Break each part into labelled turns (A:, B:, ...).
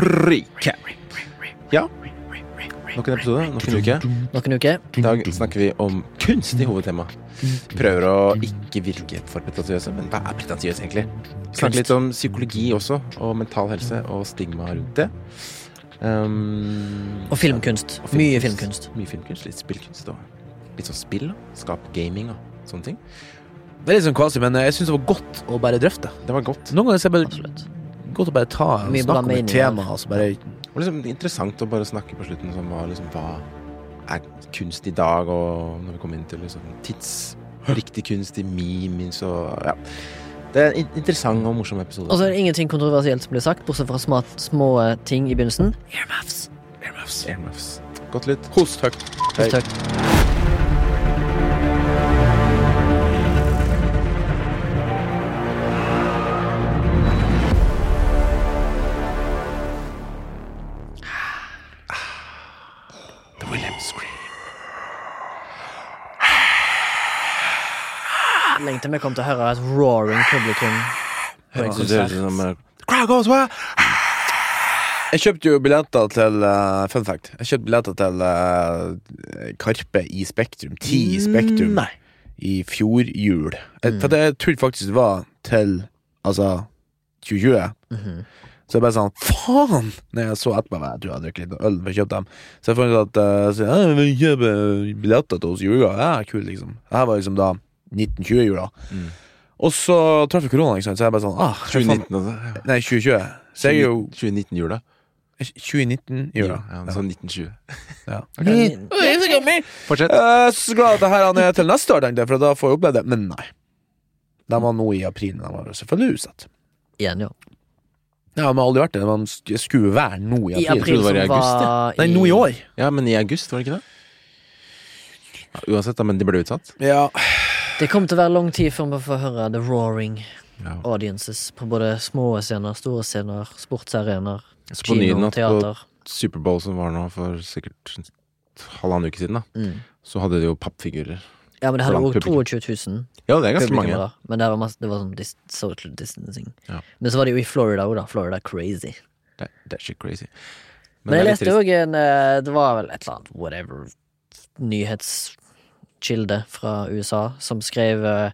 A: recap. Ja. Nok en episode, nok en uke.
B: Noen uke.
A: I dag snakker vi om kunst i hovedtema. Prøver å ikke virke for pretensiøse, men hva er pretensiøs egentlig? Snakker litt om psykologi også, og mental helse, og stigma rundt det. Um,
B: Og filmkunst.
A: og
B: Mye filmkunst.
A: Mye filmkunst, litt spillkunst og litt sånn spill. Skap gaming og sånne ting.
C: Det er litt sånn kvasi, men jeg syns det var godt å bare drøfte.
A: Det var godt.
C: Noen ganger ser jeg bare
B: Absolutt.
C: Godt å bare ta og
B: Mye
C: om et tema. Altså bare,
A: Det var liksom interessant å bare snakke på slutten om hva, liksom, hva er kunst i dag, og når vi kom inn til liksom, tids Riktig kunst i memes og ja. Det er en interessant og morsom episode.
B: Og så er det ingenting kontroversielt som blir sagt, bortsett fra små, små ting i begynnelsen. Earmuffs.
A: Earmuffs. Earmuffs. Godt lytt.
C: host høyt.
B: Til vi kom til å høre et roaring publikum. på en konsert.
A: eh, Crowd goes wild.
C: Jeg kjøpte jo billetter til uh, Fun fact. Jeg kjøpte billetter til uh, Karpe i Spektrum. Ti i Spektrum
A: Nei.
C: i fjor jul. Jeg, For jeg trodde faktisk det var til altså 2020.
B: Mhm.
C: Så jeg bare sånn Faen! Når jeg så etterpå Jeg tror jeg hadde drukket litt øl før jeg kjøpte dem. Så jeg fant ut at uh, så, jeg vil billetter til oss i jula. Ja, kult, liksom. Det her var liksom da 1920-jula.
A: Mm.
C: Og så traff jeg korona, ikke sant, så jeg bare sånn ah,
A: 2019 altså. Ja.
C: Nei, 2020. Så jeg er jo
A: 2019-jula.
C: 2019-jula.
A: Ja, sånn 1920.
C: Ja.
B: Ja.
A: Fortsett.
C: Jeg er så glad at det her han er til neste år, tenkte jeg, for da får jeg oppleve det. Men nei. De var nå i april, men de var selvfølgelig utsatt.
B: Igjen, ja.
C: Ja, men aldri vært det. Man skulle være nå i
B: I
C: april.
B: april,
A: det var i august,
B: var
C: Nei, nå i år.
A: Ja, men i august, var det ikke det? Ja, uansett, da, men de ble utsatt.
C: Ja.
B: Det kommer til å være lang tid før vi får høre the roaring
A: Ja.
B: audiences på både små scener, store scener, sportsarenaer, kino,
A: teater. på. Superbowl som var nå for sikkert halvannen uke siden, da,
B: Mm.
A: så hadde de jo pappfigurer.
B: Ja, men det hadde òg 22 000
A: Ja, det er ganske mange.
B: Men det var, masse, det var sånn dis social distancing.
A: Ja.
B: Men så var det jo i Florida òg, da. Florida crazy.
A: Det, det er shit crazy.
B: Men,
A: men
B: jeg leste òg en eh, Det var vel et eller annet whatever nyhetskilde fra USA som skrev eh,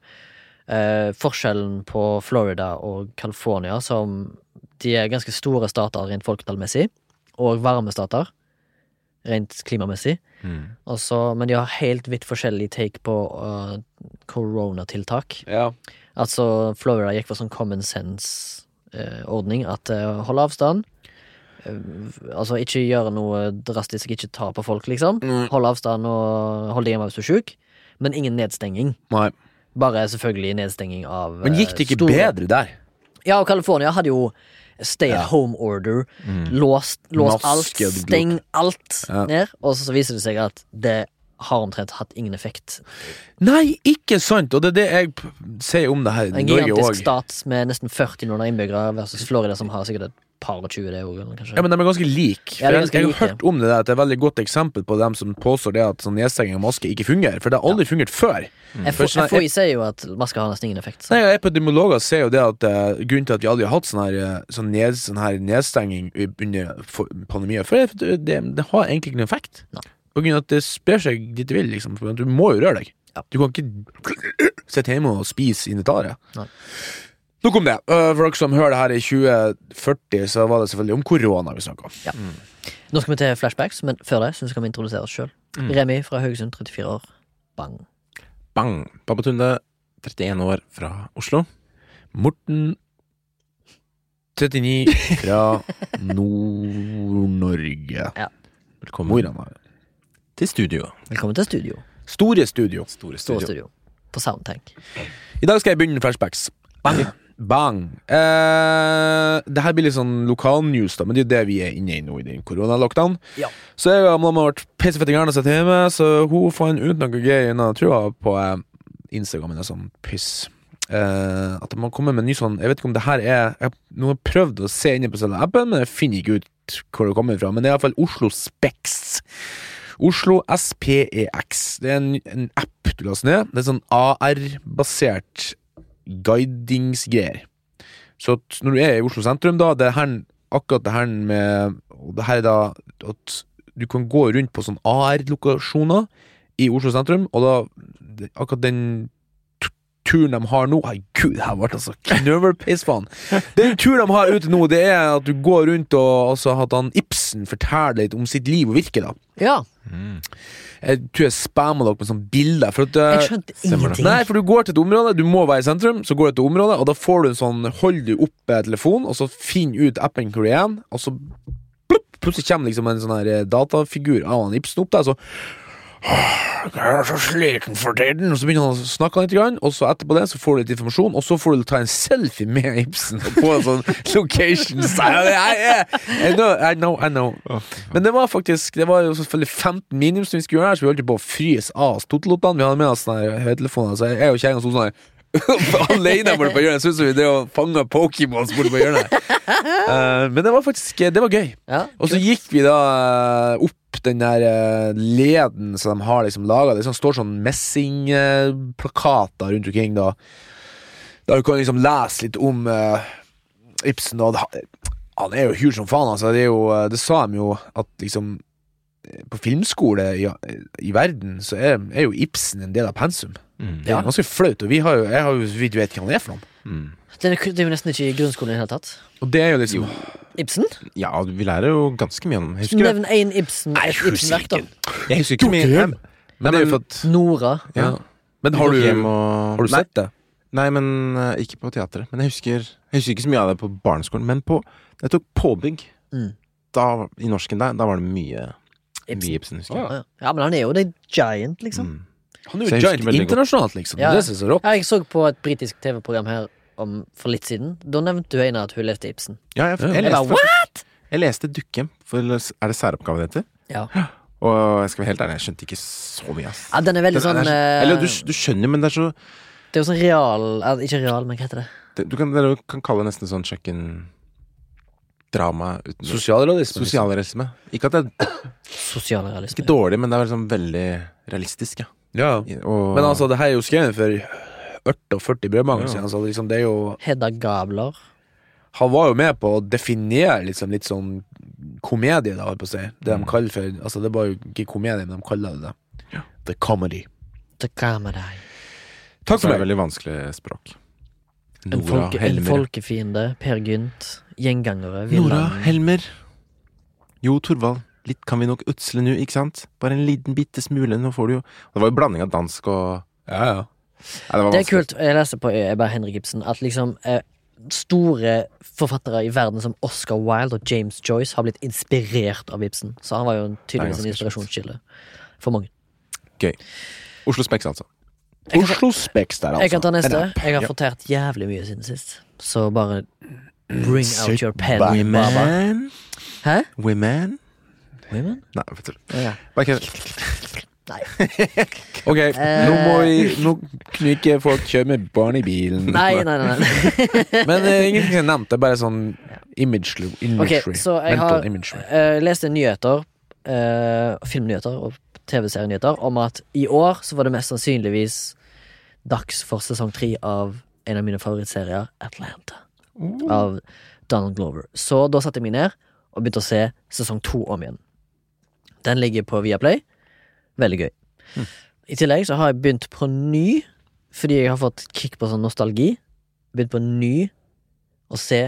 B: eh, forskjellen på Florida og California som De er ganske store stater rent folketallmessig, og varme stater rent klimamessig.
A: Mm.
B: Også, men de har helt vidt forskjellig take på koronatiltak. koronatiltak.
C: ja.
B: Altså, Florida gikk for sånn common sense-ordning. at uh, hold avstand. Eh, altså, ikke gjøre noe drastisk, ikke ta på folk, liksom.
C: Mm.
B: Hold avstand og hold deg hjemme hvis du er sjuk. Men ingen nedstenging.
C: Nei.
B: Bare selvfølgelig nedstenging av
C: Men gikk det
B: eh,
C: ikke
B: store-
C: bedre der?
B: Ja, og California hadde jo stay
C: Ja.
B: at home order.
A: Mm.
B: Låst, låst alt. Steng alt
C: Ja.
B: ned. Og så viser det seg at det har omtrent hatt ingen effekt.
C: Nei, ikke sant! Og det er det jeg sier om det her
B: En gigantisk stat med nesten 40 millioner innbyggere versus Florida, som har sikkert et par og tjue, det òg, kanskje.
C: Ja, men de er ganske like.
B: Ja, er ganske
C: jeg, jeg
B: like.
C: har hørt om det der at det er et veldig godt eksempel på dem som påstår det at sånn nedstenging av maske ikke fungerer. For det har aldri fungert før.
B: Mm.
C: FHI sånn-
B: sier jo at maske har nesten ingen effekt. Så.
C: Nei, Epidemiologer sier jo det at uh, grunnen til at vi aldri har hatt sånn her, eh, sånn ned, sånn her nedstenging under for- pandemien For det, det, det har egentlig ikke noen effekt.
B: Nei.
C: På grunn av at det sprer seg dit det vil, liksom. For du må jo røre deg.
B: Ja.
C: Du kan ikke sitte hjemme og spise inventaret. Nok om det. Eh, For dere som hører det her i 2040, så var det selvfølgelig om korona vi snakka om.
B: Nå skal vi til flashbacks, men før det så skal vi introdusere oss sjøl.
A: Mm.
B: Remi fra Haugesund, 34 år. Bang.
A: Bang! Pappa Tunde, 31 år, fra Oslo.
C: Morten 39 fra Nord-Norge. Ja. Velkommen Morana.
A: til studio.
B: Velkommen til studio.
C: Store studio.
A: Store
B: Store
A: studio.
B: studio. På Soundtank.
C: I dag skal jeg begynne flashbacks. Bang! Bang. Eh, det her blir litt sånn lokalnews, da, men det er jo det vi er inne i nå, i den koronalockdown.
B: Ja.
C: Så jeg og mamma har vært pissefette gærne seg hjemme, så hun fant ut noe gøy nå, tror jeg, på eh, Instagram. Er sånn piss. Eh, at man kommer med en ny sånn Jeg vet ikke om det her er Jeg nå har jeg prøvd å se inne på selve appen, men jeg finner ikke ut hvor det kommer fra. Men det er iallfall Oslo Spex. Oslo SPEX. Det er en, en app du laster ned. Det er sånn AR-basert guidingsgreier. Så at når du er i Oslo sentrum, da, det er her akkurat det her med Og det her er da at du kan gå rundt på sånn AR-lokasjoner i Oslo sentrum, og da det- Akkurat den turen de har nå Ai, gud, det her ble altså knøvelpissfaen. Den turen de har ute nå, det er at du går rundt og altså, at han Ibsen forteller litt om sitt liv og virke, da.
B: Ja,
C: Jeg tror jeg spammer dere med sånne bilder. For at, eh,
B: jeg skjønte ingenting.
C: Nei, for du går til et område, du må være i sentrum, så går du til et område, og da får du en sånn Hold du oppe telefonen, og så finn ut appen hvor du er og så plopp, plutselig kommer liksom en sånn her eh, datafigur av han Ibsen opp der, så «Åh, Jeg er så sliten for tiden, og så begynner han å snakke litt, og så etterpå det så får du litt informasjon, og så får du ta en selfie med Ibsen på en sånn location. I know, I know, I know. Men det var faktisk Det var jo selvfølgelig 15 minimum som vi skulle gjøre her, så vi holdt på å fryse av oss. Vi hadde med oss her så jeg og kjerringa sto sånn her Alene borte på hjørnet. Jeg ut vi drev og fanga Pokémons borte på hjørnet. Uh, men det var faktisk Det var gøy.
B: Ja,
C: Og så gikk vi da eh, opp den der eh, leden som de har liksom laga. Det sånn, står sånn messingplakater rundt omkring, da. Der du kan liksom lese litt om uh, Ibsen. Og det, han er jo hul som faen, altså. Det, jo, eh, det sa de jo at liksom eh, På filmskole i, i verden så er, er jo Ibsen en del av pensum.
A: Mm.
C: Det er ganske flaut, og vi har jo, jeg har jo vidt vet hva han er for noe.
A: Mm.
B: det er, det er jo nesten ikke i grunnskolen i det hele tatt.
C: Og det er jo liksom
B: Ibsen?
A: Ja, vi lærer jo ganske mye om Jeg husker,
B: Nevn én Ibsen,
C: Nei,
B: et Ibsen ikke.
A: jeg husker ikke mye. Nei,
C: Men det er jo for at
B: Nora.
C: ja.
A: Ja.
C: Men har du,
A: og-
C: har du sett det?
A: Nei, men eh, ikke på teatret. Men jeg husker, jeg husker ikke så mye av det på barneskolen. Men på Jeg tok påbygg.
B: Mm.
A: Da, I norsken der, da var det mye
B: Ibsen.
A: Mye Ibsen, husker jeg.
B: Ja, ja, men han er jo the giant, liksom.
A: Mm.
C: Han er jo giant internasjonalt, liksom.
B: Ja.
C: Det synes jeg er rått.
B: Ja, jeg så på et britisk TV-program her om, for litt siden. Da nevnte du, ene at hun leste Ibsen.
A: Ja, jeg, jeg,
B: Jeg
A: leste
B: bare,
A: faktisk- jeg leste Dukkehjem. Er det særoppgave det heter?
B: Ja.
A: Og jeg skal være helt ærlig, jeg skjønte ikke så mye, ass.
B: ja, den er veldig
A: Den
B: sånn
A: er-
B: eh,
A: Eller du, du skjønner men det er så
B: Det er jo sånn real Ikke real, men hva heter det?
A: det, Du kan, dere kan kalle det nesten sånn kjøkkendrama uten
C: Sosialrealisme. liksom.
A: Sosialrealisme. Ikke at det er
B: Sosial realisme.
A: ikke dårlig, men det er liksom veldig realistisk, ja.
C: Ja.
A: Og,
C: Men altså, det her er jo skrevet for 48 brødmanger
A: Ja.
C: siden, liksom det er jo
B: Hedda Gabler.
C: Han var jo med på å definere liksom litt sånn komedie, da, holdt på å si. Det de
A: Mm.
C: kaller for Altså, det var jo ikke komedie, men de kaller det det.
A: Ja.
C: The Comedy.
B: The Comedy.
C: Takk for meg.
A: veldig vanskelig språk.
B: En, folke, en folkefiende. Per Gynt. Gjengangere.
A: Nora Helmer. Jo, Torvald. Litt kan vi nok utsle nå, ikke sant? Bare en liten bitte smule, nå får du jo Det var jo blanding av dansk og
C: Ja, ja.
A: ja det var
B: Det er kult. Jeg leste på Eber Henrik Ibsen at liksom eh, store forfattere i verden som Oscar Wilde og James Joyce har blitt inspirert av Ibsen. Så han var jo tydeligvis en inspirasjonskilde for mange. Gøy.
A: Oslo Speks, altså.
C: Oslo Speks der, altså.
B: jeg kan ta neste. Jeg har fortert jævlig mye siden sist. Så bare bring out your pen.
C: back.
A: Women
B: Hæ?
A: Women
B: Women?
A: Nei, vet du.
B: Ja.
A: Bare.
B: Nei.
C: Ok,
B: Eh.
C: nå må vi Nå ikke folk kjøre med barn i bilen.
B: Nei, nei, nei. nei.
C: Men uh, ingenting er nevnt. Det er bare sånn imagery. imagery.
B: Ok, så jeg
C: Mental
B: har
C: imagery.
B: uh, lest nyheter, uh, filmnyheter og TV-serienyheter, om at i år så var det mest sannsynligvis dags for sesong tre av en av mine favorittserier, Atlanta. Av Donald Glover. Så da satte jeg meg ned og begynte å se sesong to om igjen. Den ligger på Viaplay. Veldig gøy. I tillegg så har jeg begynt på ny, fordi jeg har fått kick på sånn nostalgi. Begynt på ny å se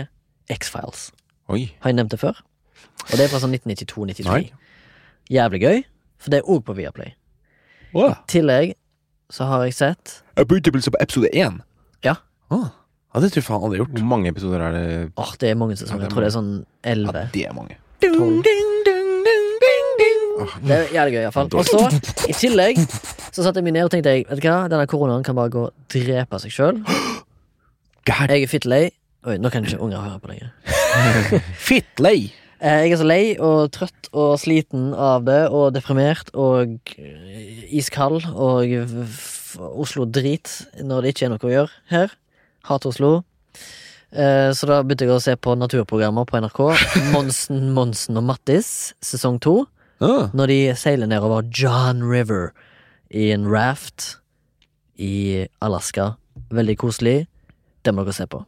B: X-Files. Har jeg nevnt det før? Og det er fra sånn 1992-93. Jævlig gøy, for det er òg på Viaplay.
C: Åh,
B: I tillegg så har jeg sett
C: Jeg begynte på episode én.
B: Ja.
C: Ah, ja, det tror jeg faen aldri gjort.
A: Hvor mange episoder er det?
B: Åh, det er mange sesonger. Jeg tror det er sånn
C: Ja, det er mange.
B: Tolv. Det er jævlig gøy, iallfall. Og så, i tillegg, så satte jeg meg ned og tenkte jeg, vet du hva, denne koronaen kan bare gå og drepe seg sjøl. Jeg er fittlei. Oi, nå kan ikke unger høre på lenger.
C: fitt
B: lei! Jeg er så lei og trøtt og sliten av det, og deprimert og eh, iskald og Oslo-drit når det ikke er noe å gjøre her. Hater Oslo. Eh, Så da begynte jeg å se på naturprogrammer på NRK. Monsen, Monsen og Mattis, sesong to.
C: Ah,
B: Når de seiler nedover John River i en raft i Alaska. Veldig koselig. Det må dere se på.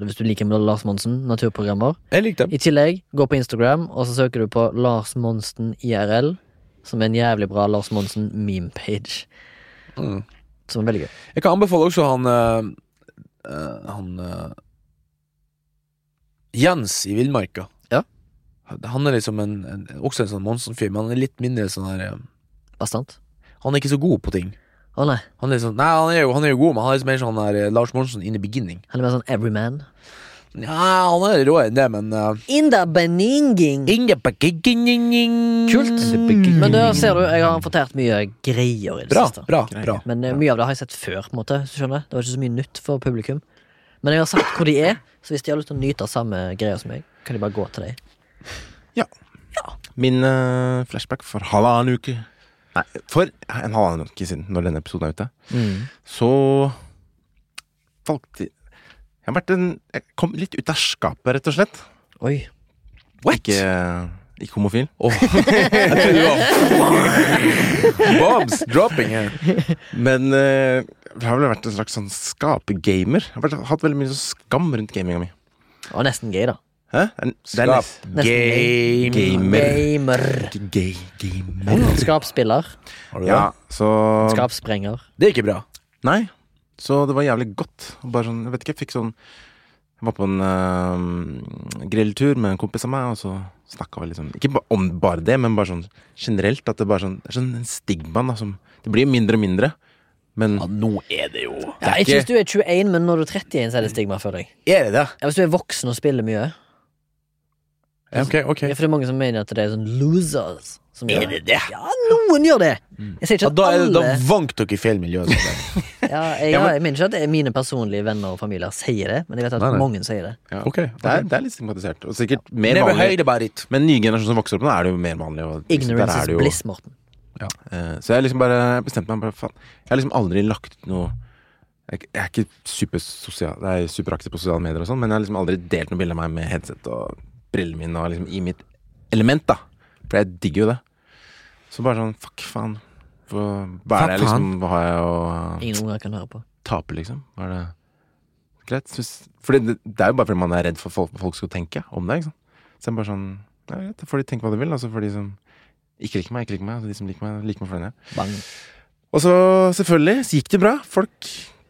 B: hvis du liker Lars Monsen, naturprogrammer.
C: Jeg likte.
B: I tillegg, gå på Instagram, og så søker du på Lars Monsen IRL, som er en jævlig bra Lars Monsen meme-page.
C: Mm.
B: Som er veldig gøy.
C: Jeg kan anbefale også han eh, Han uh, Jens i Villmarka.
B: Ja.
C: Han er liksom en, en, også en sånn Monsen-fyr, men han er litt mindre sånn her uh,
B: Bastant.
C: Han er ikke så god på ting.
B: Å nei,
C: Han er sånn, nei, han er, jo, han er jo god, men han er liksom mer sånn her, Lars Monsen in the beginning.
B: han er mer sånn everyman.
C: Ja, han er råere enn det, men uh,
B: In the beninging.
C: in the beginning
B: Kult.
C: Mm.
B: Men da ser du, jeg har fortært mye greier i det
C: Bra,
B: siste.
C: bra, bra.
B: Men uh, mye av det har jeg sett før, på en måte. skjønner Det var ikke så mye nytt for publikum. Men jeg har sagt hvor de er, så hvis de har lyst til å nyte av samme greia som meg, kan de bare gå til deg.
A: Ja Min uh, flashback for halvannen uke Nei, for en halvannen uke siden, når denne episoden er ute, så valgte Jeg har vært en Jeg kom litt ut av skapet, rett og slett.
B: Oi.
C: What?
A: Ikke, ikke homofil.
C: Jeg trodde var Bombs dropping her.
A: Men uh, jeg har vel vært en slags sånn skapegamer. Jeg har hatt veldig mye sånn skam rundt gaminga mi.
B: Og nesten gay, da.
A: Hæ?
C: Skap. Game.
A: Gamer.
B: Gamer.
A: Gay gamer.
B: Skapspiller.
A: Ja, så
B: Skapsprenger.
C: Det er ikke bra.
A: Nei. Så det var jævlig godt. Bare sånn, jeg vet ikke, jeg fikk sånn Jeg var på en eh, grilltur med en kompis av meg, og så snakka vi liksom Ikke om bare det, men bare sånn generelt. At det bare sånn Det er sånn en stigma da, som Det blir mindre og mindre, men
C: Ja, nå er det jo
B: Ja, Jeg syns du er 21, men når du er 31, så er det stigma for deg.
C: Er det det?
B: Ja, Hvis du er voksen og spiller mye.
C: Ja, okay, ok.
B: Ja, for det er mange som mener at det er sånn losers. Som gjør
C: det det?
B: Ja, noen gjør det! Jeg sier
C: Ja,
B: ikke
C: da,
B: at
C: er det, da
B: alle
C: vank dere i feil miljø.
B: ja, jeg,
A: Ja, men-
B: jeg mener ikke at det er mine personlige venner og familier sier det, men jeg vet at
C: Nei, nei.
B: mange sier det.
A: ja.
C: Ok, ok.
A: det, er, det er litt stigmatisert. Og sikkert mer vanlig. Men nye generasjoner som vokser opp nå, er det jo mer vanlig. Og, liksom,
B: Ignorance is
A: jo-
B: bliss, Morten.
A: Eh, Så jeg liksom bare bestemte meg bare, faen. Jeg har liksom aldri lagt ut noe jeg, jeg er ikke superaktiv Jeg er på sosiale medier og sånn, men jeg har liksom aldri delt noe bilde av meg med headset og brillene mine og liksom i mitt element, da. For jeg digger jo det. Så bare sånn, fuck faen. Hva, hva er det liksom Hva har jeg å
B: Ingen unger kan høre på.
A: tape, liksom? Hva er det greit? For det, det er jo bare fordi man er redd for folk, folk skal tenke om det, ikke sant. Så jeg bare sånn Ja, greit, da får de tenke hva de vil. Altså for de som ikke liker meg, ikke liker meg. Og de som liker meg, liker meg for den jeg er. Og så selvfølgelig så gikk det bra. Folk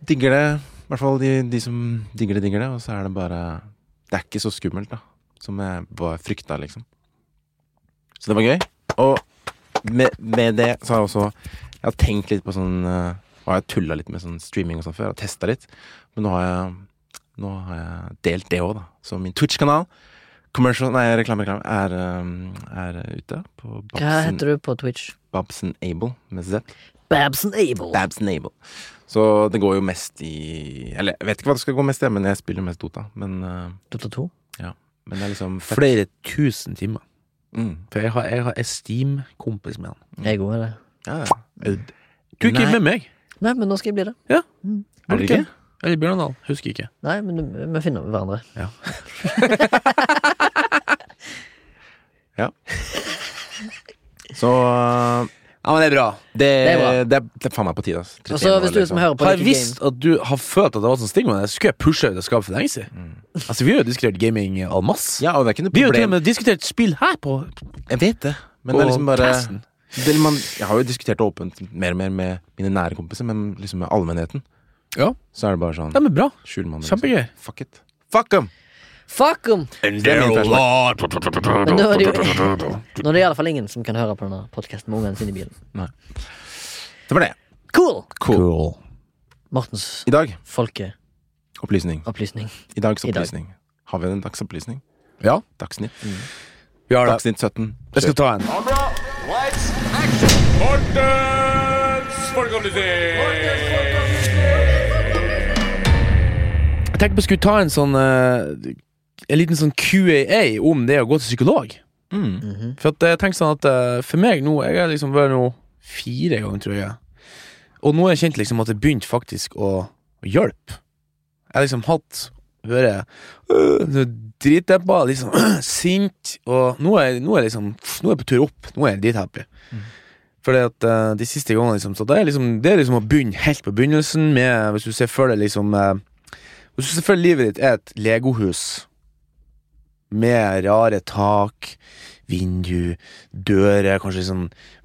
A: digger det. I hvert fall de, de som digger det, digger det. Og så er det bare Det er ikke så skummelt, da. Som jeg var frykta, liksom. Så det var gøy. Og med, med det så har jeg også Jeg har tenkt litt på sånn uh, Har jeg tulla litt med sånn streaming og sånn før, og testa litt. Men nå har jeg Nå har jeg delt det òg, da. Så min Twitch-kanal Commercial, nei, reklame, reklame, er, um, er ute på
B: Hva heter du på Twitch?
A: Babson Able med Z.
B: Babson Able.
A: Babson Able. Så det går jo mest i Eller jeg vet ikke hva det skal gå mest i, men jeg spiller mest Dota. Men, uh,
B: Dota 2.
A: men det er liksom fett.
C: Flere tusen timer.
A: Mm.
C: For jeg har, jeg har Esteem-kompis med han.
B: Jeg er god med det.
A: Ja, ja.
C: Du er ikke
A: Nei.
C: med meg.
B: Nei, men nå skal jeg bli det.
A: Ja, Er det ikke?
C: Eller Bjørndal. Husker ikke.
B: Nei, men vi finner hverandre.
A: Ja. ja.
C: Så Ja, men det er bra.
A: det,
B: Det er bra.
A: det, er, det er faen meg på tide. Altså.
B: Hvis du liksom. hører på
C: Har jeg visst at du har følt at det var sånn stigma, skulle jeg pusha ut av skapet for lenge siden. Altså, vi har jo diskutert gaming all mass.
A: Ja, og det er ikke noe
C: Vi har jo til og
A: problem.
C: med diskutert spill her på,
A: Jeg vet det. Men det er liksom bare det, man, Jeg har jo diskutert det åpent mer og mer med mine nære kompiser, men liksom med allmennheten
C: Ja.
A: så er det bare sånn
C: De men bra.
A: Skjul man det, liksom.
C: Kjempegøy.
A: Fuck it. Fuck em!
B: Fuck em! Men nå er det jo Nå er det i alle fall ingen som kan høre på denne podkasten med ungene sine i bilen.
A: Det var det.
B: Cool!
A: Cool.
B: Mortens
A: I dag
B: folkeopplysning.
A: Opplysning. I dags
B: I dag.
A: opplysning. Har vi en dagsopplysning?
C: Ja,
A: Dagsnytt.
C: vi har det.
A: Dagsnytt 17.
C: Jeg skal ta en. Jeg tenkte vi skulle ta en sånn eh, En liten sånn QAA om det å gå til psykolog.
A: Mm.
B: Mhm.
C: For at jeg tenker sånn at eh, For meg nå Jeg har liksom vært nå fire ganger, tror jeg. Og nå har jeg kjent liksom at det begynte faktisk å, å hjelpe. Jeg har liksom hatt hører øh, dritdeppa, liksom sint, og nå er, nå er liksom Nå er jeg på tur opp. Nå er jeg drithappy. Fordi at uh, de siste gangene liksom, så det er liksom Det er liksom å begynne helt på begynnelsen med Hvis du ser for deg liksom uh, Hvis selvfølgelig livet ditt er et legohus med rare tak, vindu, dører, kanskje sånn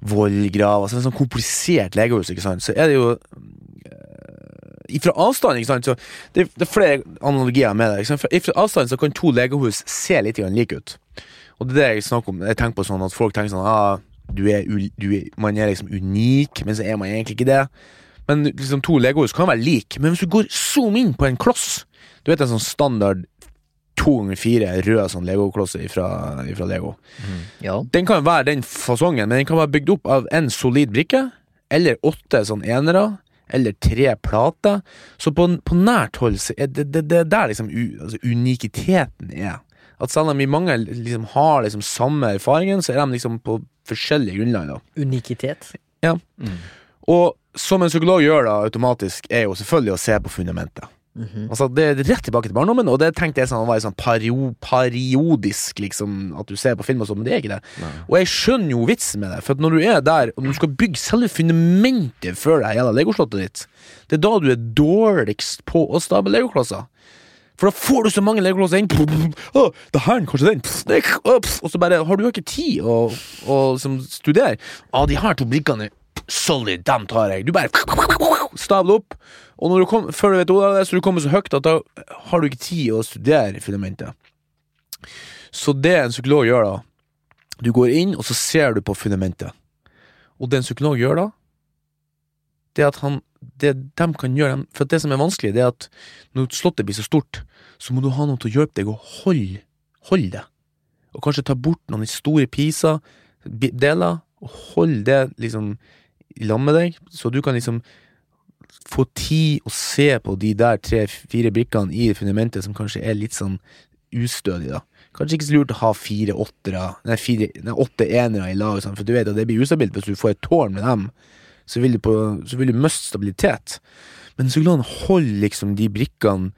C: vollgrav Altså sånn komplisert legohus, ikke sant, så er det jo Fra avstand, ikke sant, så det, det er flere analogier med det. Ikke sant? Fra, avstand så kan to legehus se litt like ut. Og det er det jeg snakker om. Jeg tenker på sånn at folk tenker sånn ah, du er, du er, Man er liksom unik, men så er man egentlig ikke det. Men liksom to legehus kan være like. Men hvis du går zoom inn på en kloss Du vet en sånn standard to ganger fire rød sånn legoklosser fra, Lego.
B: Ja.
C: Den kan være den fasongen, men den kan være bygd opp av en solid brikke, eller åtte sånn enere, eller tre plater. Så på, på nært hold så er det, det, det er der liksom u, altså unikiteten er. At selv om vi mange liksom har liksom samme erfaringen, så er de liksom på forskjellige grunnlag. da.
B: Unikitet.
C: Og som en psykolog gjør da automatisk, er jo selvfølgelig å se på fundamentet.
B: Mhm.
C: Altså Det er rett tilbake til barndommen, og det tenkte jeg sånn var sånn pario, periodisk, liksom, at du ser på film og sånn, men det er ikke det.
A: Nei.
C: Og jeg skjønner jo vitsen med det, for når du er der, og du skal bygge selve fundamentet før det gjelder legoslottet ditt, det er da du er dårligst på å stable legoklosser. For da får du så mange legoklosser inn. Å, det her, kanskje den. Og så bare har du jo ikke tid å, å liksom, studere. Å, de her to brikkene Solid, dem tar jeg. Du bare stabler opp. Og når du kom, før du vet ordet av det, så du kommer så høyt at da har du ikke tid å studere fundamentet. Så det en psykolog gjør da Du går inn, og så ser du på fundamentet. Og det en psykolog gjør da, det at han Det de kan gjøre For det som er vanskelig, det er at når slottet blir så stort, så må du ha noen til å hjelpe deg å holde, holde det. Og kanskje ta bort noen store piser, deler, og holde det liksom lag med deg, så du kan liksom få tid å se på de der tre-fire brikkene i fundamentet som kanskje er litt sånn ustødige, da. Kanskje ikke så lurt å ha fire åttere, nei, fire, nei, åtte enere i lag, sånn, for du vet at det blir ustabilt hvis du får et tårn med dem. Så vil du, på, så vil du miste stabilitet. Men psykologen holder liksom de brikkene,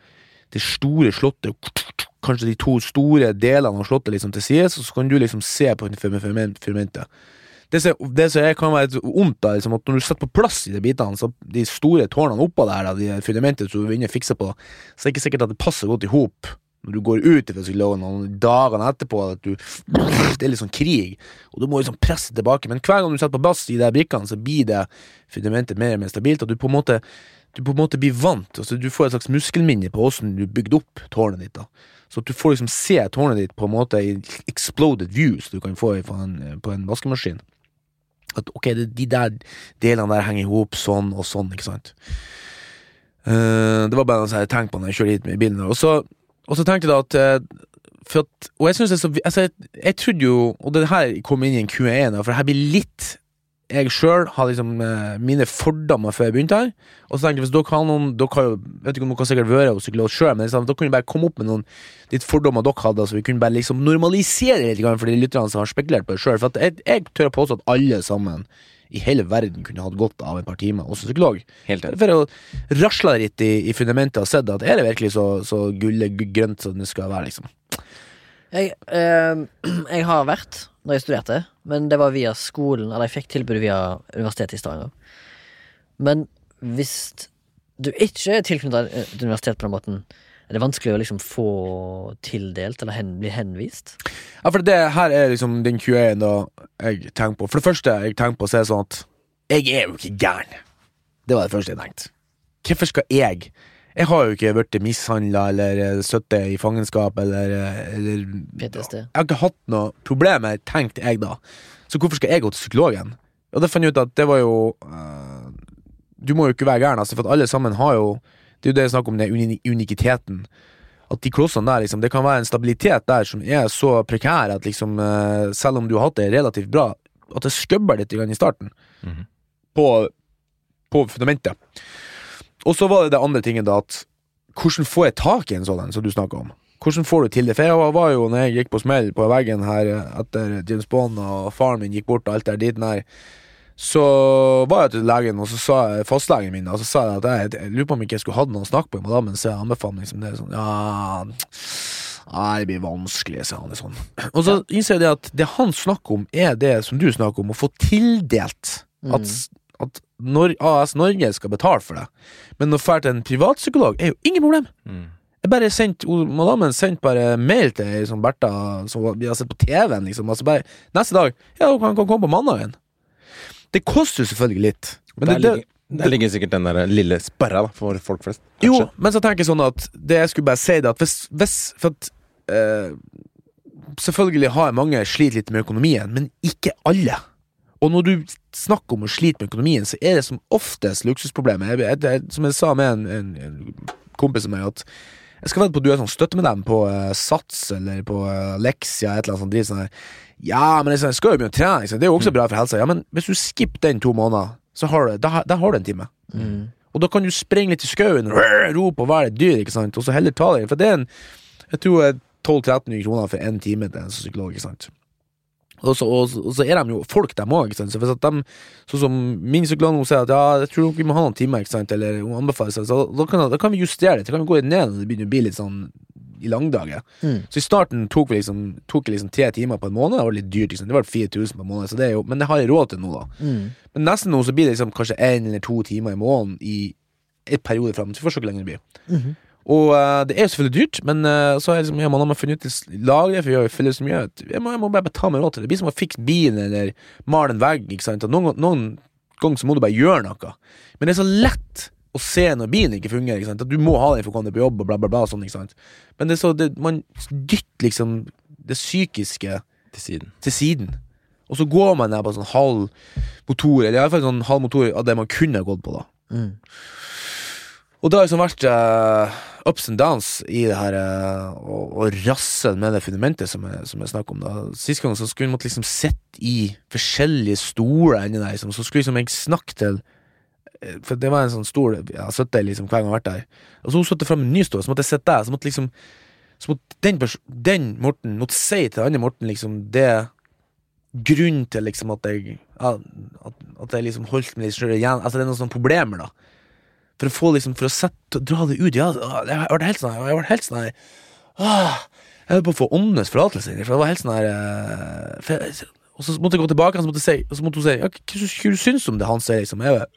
C: det store slottet, kanskje de to store delene av slottet liksom til sides, så kan du liksom se på fundamentet. Det som, som kan være litt ondt, da, liksom, at når du setter på plass i de bitene, så de store tårnene oppå der, da, de fundamentet som du vil inn og fikse på, så er det ikke sikkert at det passer godt i hop når du går ut fra psykologen og dagene etterpå at du, Det er litt sånn krig, og du må liksom presse tilbake. Men hver gang du setter på plass de der brikkene, så blir det fundamentet mer og mer stabilt, og du på en måte på en måte blir vant. Altså, du får et slags muskelminne på åssen du bygde opp tårnet ditt. da Så at du får liksom se tårnet ditt på en måte i exploded views du kan få på en, på en vaskemaskin. At ok, de der delene der henger i hop sånn og sånn, ikke sant. Uh, det var bare noe jeg tenkte på når jeg kjørte hit med bilen. Og så, og så tenkte jeg da at eh, for at, Og jeg synes det er så altså, jeg, jeg trodde jo Og det her kom inn i en Q1, for det her blir litt jeg sjøl har liksom eh, mine fordommer før jeg begynte her. Og så tenkte jeg hvis dere har noen Dere har jo, vet ikke om dere har sikkert vært hos psykolog sjøl, men liksom, dere kunne bare komme opp med noen litt fordommer dere hadde, så vi kunne bare liksom normalisere det litt for de lytterne som har spekulert på det sjøl. For at jeg, jeg tør å påstå at alle sammen i hele verden kunne hatt godt av et par timer hos psykolog.
A: Helt enig.
C: For å rasle litt i, i fundamentet og sett at er det virkelig så, så gullegrønt som det skal være, liksom.
B: Jeg, eh, jeg har vært da jeg studerte, men det var via skolen, eller jeg fikk tilbud via Universitetet i Stavanger. Men hvis du ikke er tilknyttet et universitet på den måten, er det vanskelig å liksom få tildelt eller hen, bli henvist?
C: Ja, for det her er liksom den Q1 jeg tenker på. For det første jeg tenker på, så er det sånn at jeg er jo ikke gæren. Det var det første jeg tenkte. Hvorfor skal jeg Jeg har jo ikke blitt mishandla eller eh, sittet i fangenskap eller, eh, eller
B: PTSD.
C: Jeg har ikke hatt noe problemer, tenkte jeg da. Så hvorfor skal jeg gå til psykologen? Og det fant jeg ut at det var jo uh, Du må jo ikke være gæren, altså, for at alle sammen har jo Det er jo det jeg snakker om, den uni unikiteten. At de klossene der, liksom, det kan være en stabilitet der som er så prekær at liksom, uh, selv om du har hatt det relativt bra, at det skubber litt i starten
A: Mhm.
C: på, på fundamentet. Og så var det det andre tingen, da, at hvordan får jeg tak i en sånn som du snakker om? Hvordan får du til det? For jeg var jo, når jeg gikk på smell på veggen her etter James Bond og faren min gikk bort og alt der dit der, så var jeg til legen, og så sa jeg, fastlegen min, og så sa jeg at jeg, jeg lurer på om ikke jeg skulle hatt noen å snakke med madammen, så jeg anbefalte liksom det sånn, ja, nei, det blir vanskelig, sa han sånn. Og så innser jeg det at det han snakker om, er det som du snakker om, å få tildelt at, når AS Norge skal betale for det. Men å dra til en privatpsykolog er jo ingen problem.
A: Mm.
C: Jeg bare sendt, Madammen sendte bare mail til ei som Bertha, som vi har sett på TV-en, liksom. Altså bare, neste dag Ja, hun kan, kan komme på mandagen. Det koster jo selvfølgelig litt. Men
A: der,
C: det, det,
A: ligger, der ligger sikkert den der lille sperra da, for folk flest.
C: Jo, men så tenker jeg sånn at Det jeg skulle bare si det At hvis, hvis For at eh, Selvfølgelig har mange slitt litt med økonomien Men ikke alle Og når du snakker om å slite med økonomien Så er det som oftest luksusproblemet jeg, jeg, jeg, Som jeg sa med en, en, en kompis av meg At jeg skal vedde på at du er sånn dem på uh, Sats Eller på uh, Leksia. Et eller annet sånt dritt sånn Ja, men jeg, skal jo begynne å trene? Det er jo også bra for helsa Ja, men hvis du skipper den to måneder Så har du, da, da har du en time
B: Mm.
C: og da kan du sprenge litt i skauen rope og være et dyr, ikke sant? og så heller ta det. For det er en Jeg tror 12-13 kroner for én time til en psykolog, ikke sant. Og så, og, og så er de jo folk, dem òg. Så hvis at de, sånn som min psykolog hun sier at ja, jeg tror vi må ha noen timer, ikke sant, eller hun anbefaler seg, så da kan, da kan vi justere det. Da kan vi gå ned når det begynner å bli litt sånn i langdager.
B: Mm.
C: Så i starten tok vi liksom Tok liksom tre timer på en måned. Det var litt dyrt, liksom. det var 4000 på en måned, så det jo, men det har jeg råd til nå, da.
B: Mm.
C: Men nesten nå så blir det liksom kanskje én eller to timer i måneden i et periode fram. Så vi får se hvor lenge det blir.
B: Mhm.
C: Og uh, det er jo selvfølgelig dyrt, men uh, så har liksom, man har funnet ut lagre, for jeg fyller felles mye. Jeg må, jeg må bare ta meg råd til det. Det blir som å fikse bilen eller male en vegg. Ikke sant? Noen, noen ganger så må du bare gjøre noe. Men det er så lett å se når bilen ikke fungerer. Ikke sant? At du må ha den for å komme deg på jobb, og bla, bla, bla. Sånn, ikke sant? Men det er så, det, man dytter liksom det psykiske
A: Til siden.
C: til siden. Og så går man der på sånn halv motor, eller iallfall sånn halv motor av det man kunne gått på, da.
B: Mm.
C: Og det har liksom vært uh, ups and downs i det her uh, og, og rassel med det fundamentet som jeg, som jeg snakker om. da Sist gang så skulle måtte liksom sitte i forskjellige stoler inni der, liksom. så skulle liksom jeg snakke til eh, For det var en sånn stol jeg har sittet i liksom hver gang jeg har vært der. Og så hun satte fram en ny stol, så måtte jeg sitte der. Så måtte liksom Så måtte den, den Morten måtte si til den andre Morten liksom det Grunnen til liksom at jeg At, at jeg liksom holdt meg litt sjøl igjen Altså det er noen sånne problemer, da. For å få liksom For å sette, dra det ut. Ja, jeg ble helt sånn Jeg ble helt sånn her ah, Jeg holdt på å få åndenes forlatelse. For det var helt sånn her eh, Og så måtte jeg gå tilbake, og så måtte, jeg og så måtte hun si ja, hva, hva du syns du om det han sier, liksom? Jeg var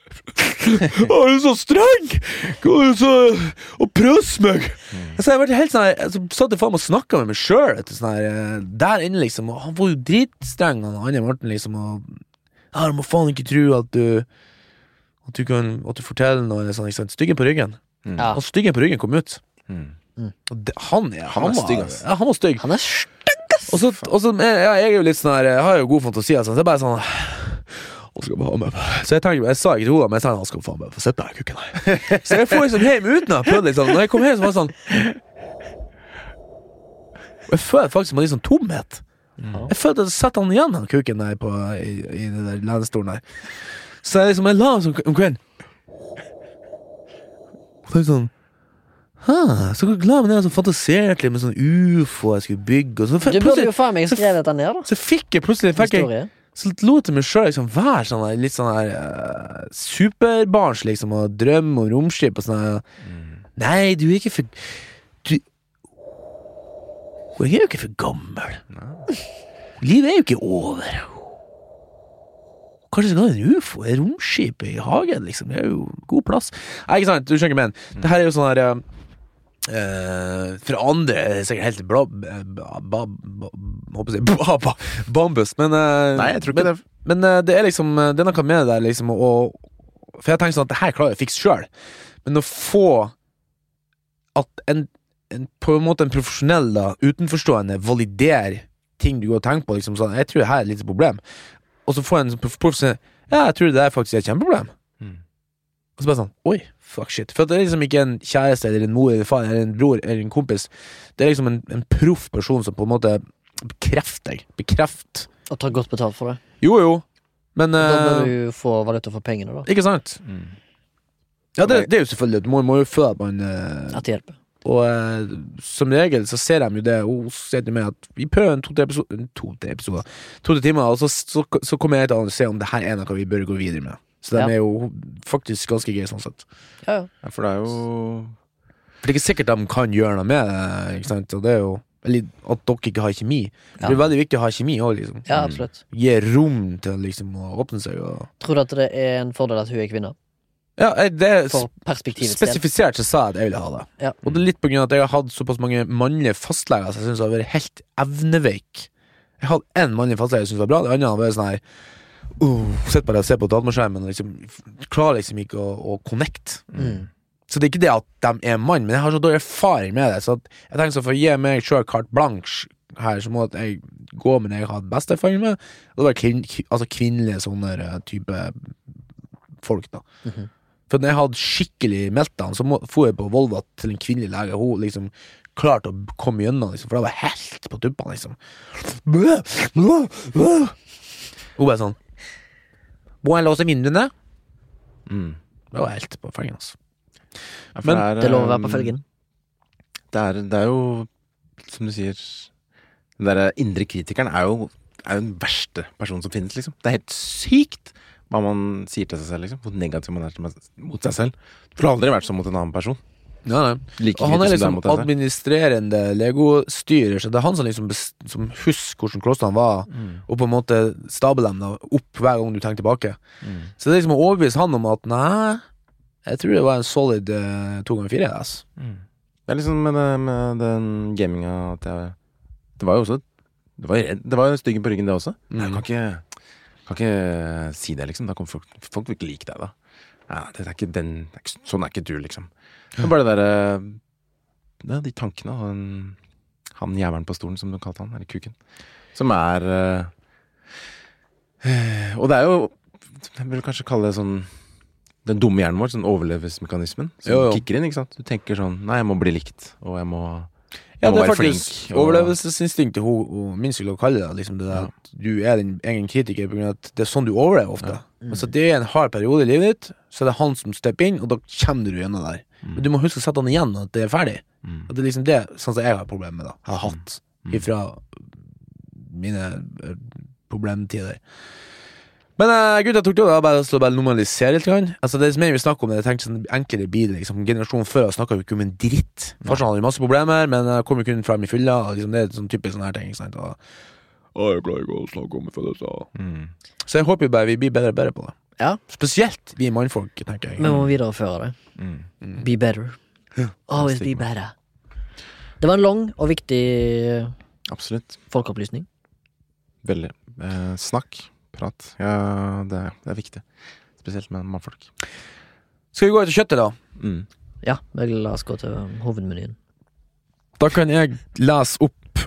C: er så streng! Er det så Og prøss meg! Så jeg ble helt sånn her Så satt jeg faen meg og snakka med meg sjøl sånn eh, der inne, liksom. Og han var jo dritstreng, han andre Morten, liksom. Og ja, du må faen ikke tro at du At du kan At du forteller noe sånn, ikke sant? Styggen på ryggen.
A: Mm.
B: Ja.
C: Og styggen på ryggen kom ut.
A: Mm.
C: Og det, han, er,
A: Han han,
C: var-
A: stygg, ass.
C: Ja, han var stygg.
B: Han er stygg, ass!
C: Og så, og så jeg, jeg er jo litt sånn her Jeg har jo god fantasi, altså, så det er bare sånn skal bare ha meg Så jeg tenkte, jeg sa ikke til henne, men jeg sa han skal faen få sitte her, kukken her. Så jeg får liksom hjem uten å ha prøvd liksom. Når jeg kom hjem, så var det sånn Og Jeg føler faktisk meg litt sånn tomhet. Jeg følte at jeg satte han igjen, han kuken der på, i, i den der lenestolen der. Så jeg liksom, jeg la han sånn om kvelden. Så er det sånn Hæ, så la jeg meg ned og så fantaserte litt med sånn ufo jeg skulle bygge. Og så,
B: Du burde jo faen meg skrevet dette ned, da.
C: så fikk jeg plutselig fikk jeg, Så lot jeg meg sjøl liksom være sånn der, litt sånn her uh, superbarns, liksom, og drømme om romskip og sånn. Mm. Nei, du er ikke for Du Jeg er jo ikke for gammel. Livet er jo ikke over. Kanskje skal ha en ufo, et romskip i hagen, liksom. Det er jo god plass. Nei, ikke sant, du skjønner hva jeg mener. Det her er jo sånn her Uh, fra andre er det sikkert helt bla, bla, bla, bla, bla, bambus, men uh,
A: Nei, jeg tror ikke
C: men,
A: det.
C: Men uh, det er liksom Det er noe med det der, liksom, og, For jeg tenker sånn at det her klarer jeg å fikse sjøl, men å få at en, en på en måte en profesjonell, da, utenforstående, validerer ting du går og tenker på, liksom sånn Jeg tror det her er et lite problem. Og så får jeg en sånn prof- profesjonell Ja, jeg tror det der faktisk er et kjempeproblem.
A: Mm.
C: Og så bare sånn Oi, fuck shit. For det er liksom ikke en kjæreste eller en mor eller far eller en bror eller en kompis. Det er liksom en, en proff person som på en måte bekrefter deg. Bekreft.
B: Og tar godt betalt for det.
C: Jo, jo, men
B: Da bør
C: eh,
B: du jo få valuta for pengene, da.
C: Ikke sant?
A: Mm.
C: Ja, det, det er jo selvfølgelig det. Du må, må jo føle at man eh,
B: At det hjelper.
C: Og eh, som regel så ser de jo det Hun sier til meg at vi prøver en to-tre episoder To-tre episoder To-tre timer, og så, så, så kommer jeg til å se om det her er noe vi bør gå videre med. Så de
B: Ja.
C: er jo faktisk ganske greie sånn sett.
B: Ja, ja.
A: Ja, for det er jo
C: For det er ikke sikkert de kan gjøre noe med det, ikke sant. Og det er jo Eller at dere ikke har kjemi.
B: Ja.
C: Det er veldig viktig å ha kjemi òg, liksom.
B: ja, absolutt.
C: Gi rom til liksom å åpne seg og
B: Tror du at det er en fordel at hun er kvinne?
C: Ja, det er
B: For perspektivets del.
C: Spesifisert så sa jeg at jeg ville ha det.
B: Ja.
C: Og det er litt på grunn av at jeg har hatt såpass mange mannlige fastleger som jeg syns har vært helt evneveik. Jeg hadde én mannlig fastlege jeg syntes var bra, det andre har vært sånn her uh, Sitter bare og ser på dataskjermen og liksom klarer liksom ikke å, å connect.
B: Mm.
C: Så det er ikke det at de er mann, men jeg har så dårlig erfaring med det. Så jeg tenker så for å gi meg sjøl carte blanche her, så må jeg gå med det jeg har hatt best erfaring med. Og det var kvin, altså kvinnelige sånne eh, type folk, da.
B: Mhm.
C: For når jeg hadde skikkelig meltdown, så dro jeg på Volva til en kvinnelig lege. Hun liksom klarte å komme gjennom, liksom, for da var helt på tuppene, liksom. Hun bare sånn Må jeg låse vinduene?
A: Mm.
C: Det var helt på fengen, altså.
A: Ja,
C: Men
B: Det er lov å være
A: um,
B: på felgen.
A: Det er, det er jo, som du sier Den derre indre kritikeren er jo, er jo den verste personen som finnes, liksom. Det er helt sykt hva man sier til seg selv, liksom. Hvor negativ man er til, mot seg selv. Du har aldri vært sånn mot en annen person.
C: Ja, nei.
A: Like
C: Og han er liksom
A: er
C: administrerende legostyrer, så det er han som liksom som husker hvordan klostrene var,
A: Mm.
C: og på en måte stabler dem opp hver gang du tenker tilbake.
A: Mm.
C: Så det er liksom å overbevise han om at nei, jeg tror det var en solid uh, to ganger fire.
A: Mm. Det er liksom med, det, med den gaminga at jeg Det var jo også Det var, det var styggen på ryggen, det også.
C: Mm.
A: Jeg kan ikke, kan ikke si det, liksom. Da kommer folk Folk vil ikke like deg, da. Ja, det er ikke den det er ikke, Sånn er ikke du, liksom. Det er bare det derre De tankene og den Han jævelen på stolen, som du kalte han, eller kuken, som er øh, Og det er jo Jeg vil kanskje kalle det sånn den dumme hjernen vår, sånn overlevelsesmekanismen, som
C: Jo, jo.
A: kicker inn. ikke sant? Du tenker sånn Nei, jeg må bli likt, og jeg må,
C: Ja, det er faktisk
A: og-
C: overlevelsesinstinktet hun, hun minst vil kalle det. Liksom det der,
A: Ja.
C: at du er din egen kritiker på grunn av at det er sånn du overlever ofte.
A: Ja.
C: Mm. så det er en hard periode i livet ditt, så er det han som stepper inn, og da kommer du gjennom der.
A: Mm.
C: Men du må huske å sette han igjen, at det er ferdig.
A: Mm.
C: Og det er liksom det sånn som jeg har problemer med, da. Har hatt.
A: Mm.
C: Ifra mine eh, problemtider. Men uh, gutt, jeg tok det var bare å bare normalisere litt. Grann. Altså, det er mer vi snakker om det. Jeg tenkte sånn enklere blir det. Liksom. Generasjonen før snakka jo ikke om en dritt. Farsan hadde vi masse problemer, men uh, kom jo kun frem i fylla. Liksom, det er sånn typisk sånne her ting. Ikke sant? Og, «Å, jeg klarer ikke å snakke om følelser.
A: Mm.
C: Så jeg håper jo bare vi blir bedre og bedre på det.
B: Ja.
C: Spesielt vi mannfolk, tenker jeg.
B: Vi må videreføre det.
A: Mm.
B: Be better.
C: Ja,
B: Always be better. Det var en lang og viktig
A: Absolutt.
B: folkeopplysning.
A: Veldig. Eh, snakk, prat. Ja, det, er- det er viktig. Spesielt med mannfolk.
C: Skal vi gå etter kjøttet, da?
A: Mm.
B: Ja, vel, la oss gå til hovedmenyen.
C: Da kan jeg lese opp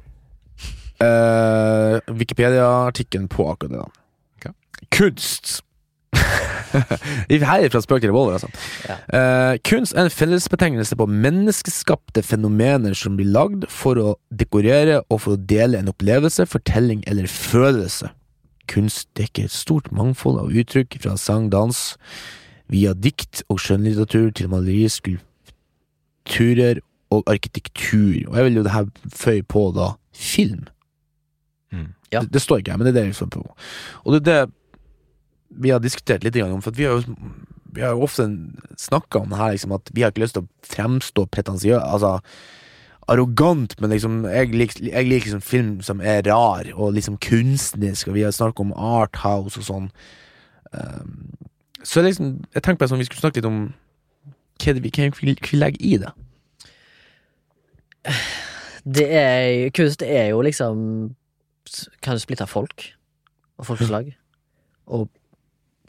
C: eh, Wikipedia-artikkelen på akkurat det. da
A: okay.
C: Kunst. Her er fra spøk til revolver, altså.
B: Ja.
C: Eh, kunst er en fellesbetegnelse på menneskeskapte fenomener som blir lagd for å dekorere og for å dele en opplevelse, fortelling eller følelse. Kunst dekker et stort mangfold av uttrykk, fra sang, dans, via dikt og skjønnlitteratur til malerier, skulpturer og arkitektur. Og jeg vil jo det her føye på da film.
A: Mm.
B: Ja.
C: Det, det står ikke her, men det er det jeg står på. Og det er det vi har diskutert litt om, for vi har jo vi har jo ofte snakka om det her, liksom, at vi har ikke lyst til å fremstå pretensiøse. altså arrogant, men liksom jeg liker, jeg liker liksom film som er rar, og liksom kunstnerisk, og vi har snakket om arthouse og sånn. Um, så liksom, jeg tenkte på sånn, vi skulle snakke litt om hva det vi, kan legger i det.
B: Det er Kunst er jo liksom Kan splitte folk og folkeslag. Og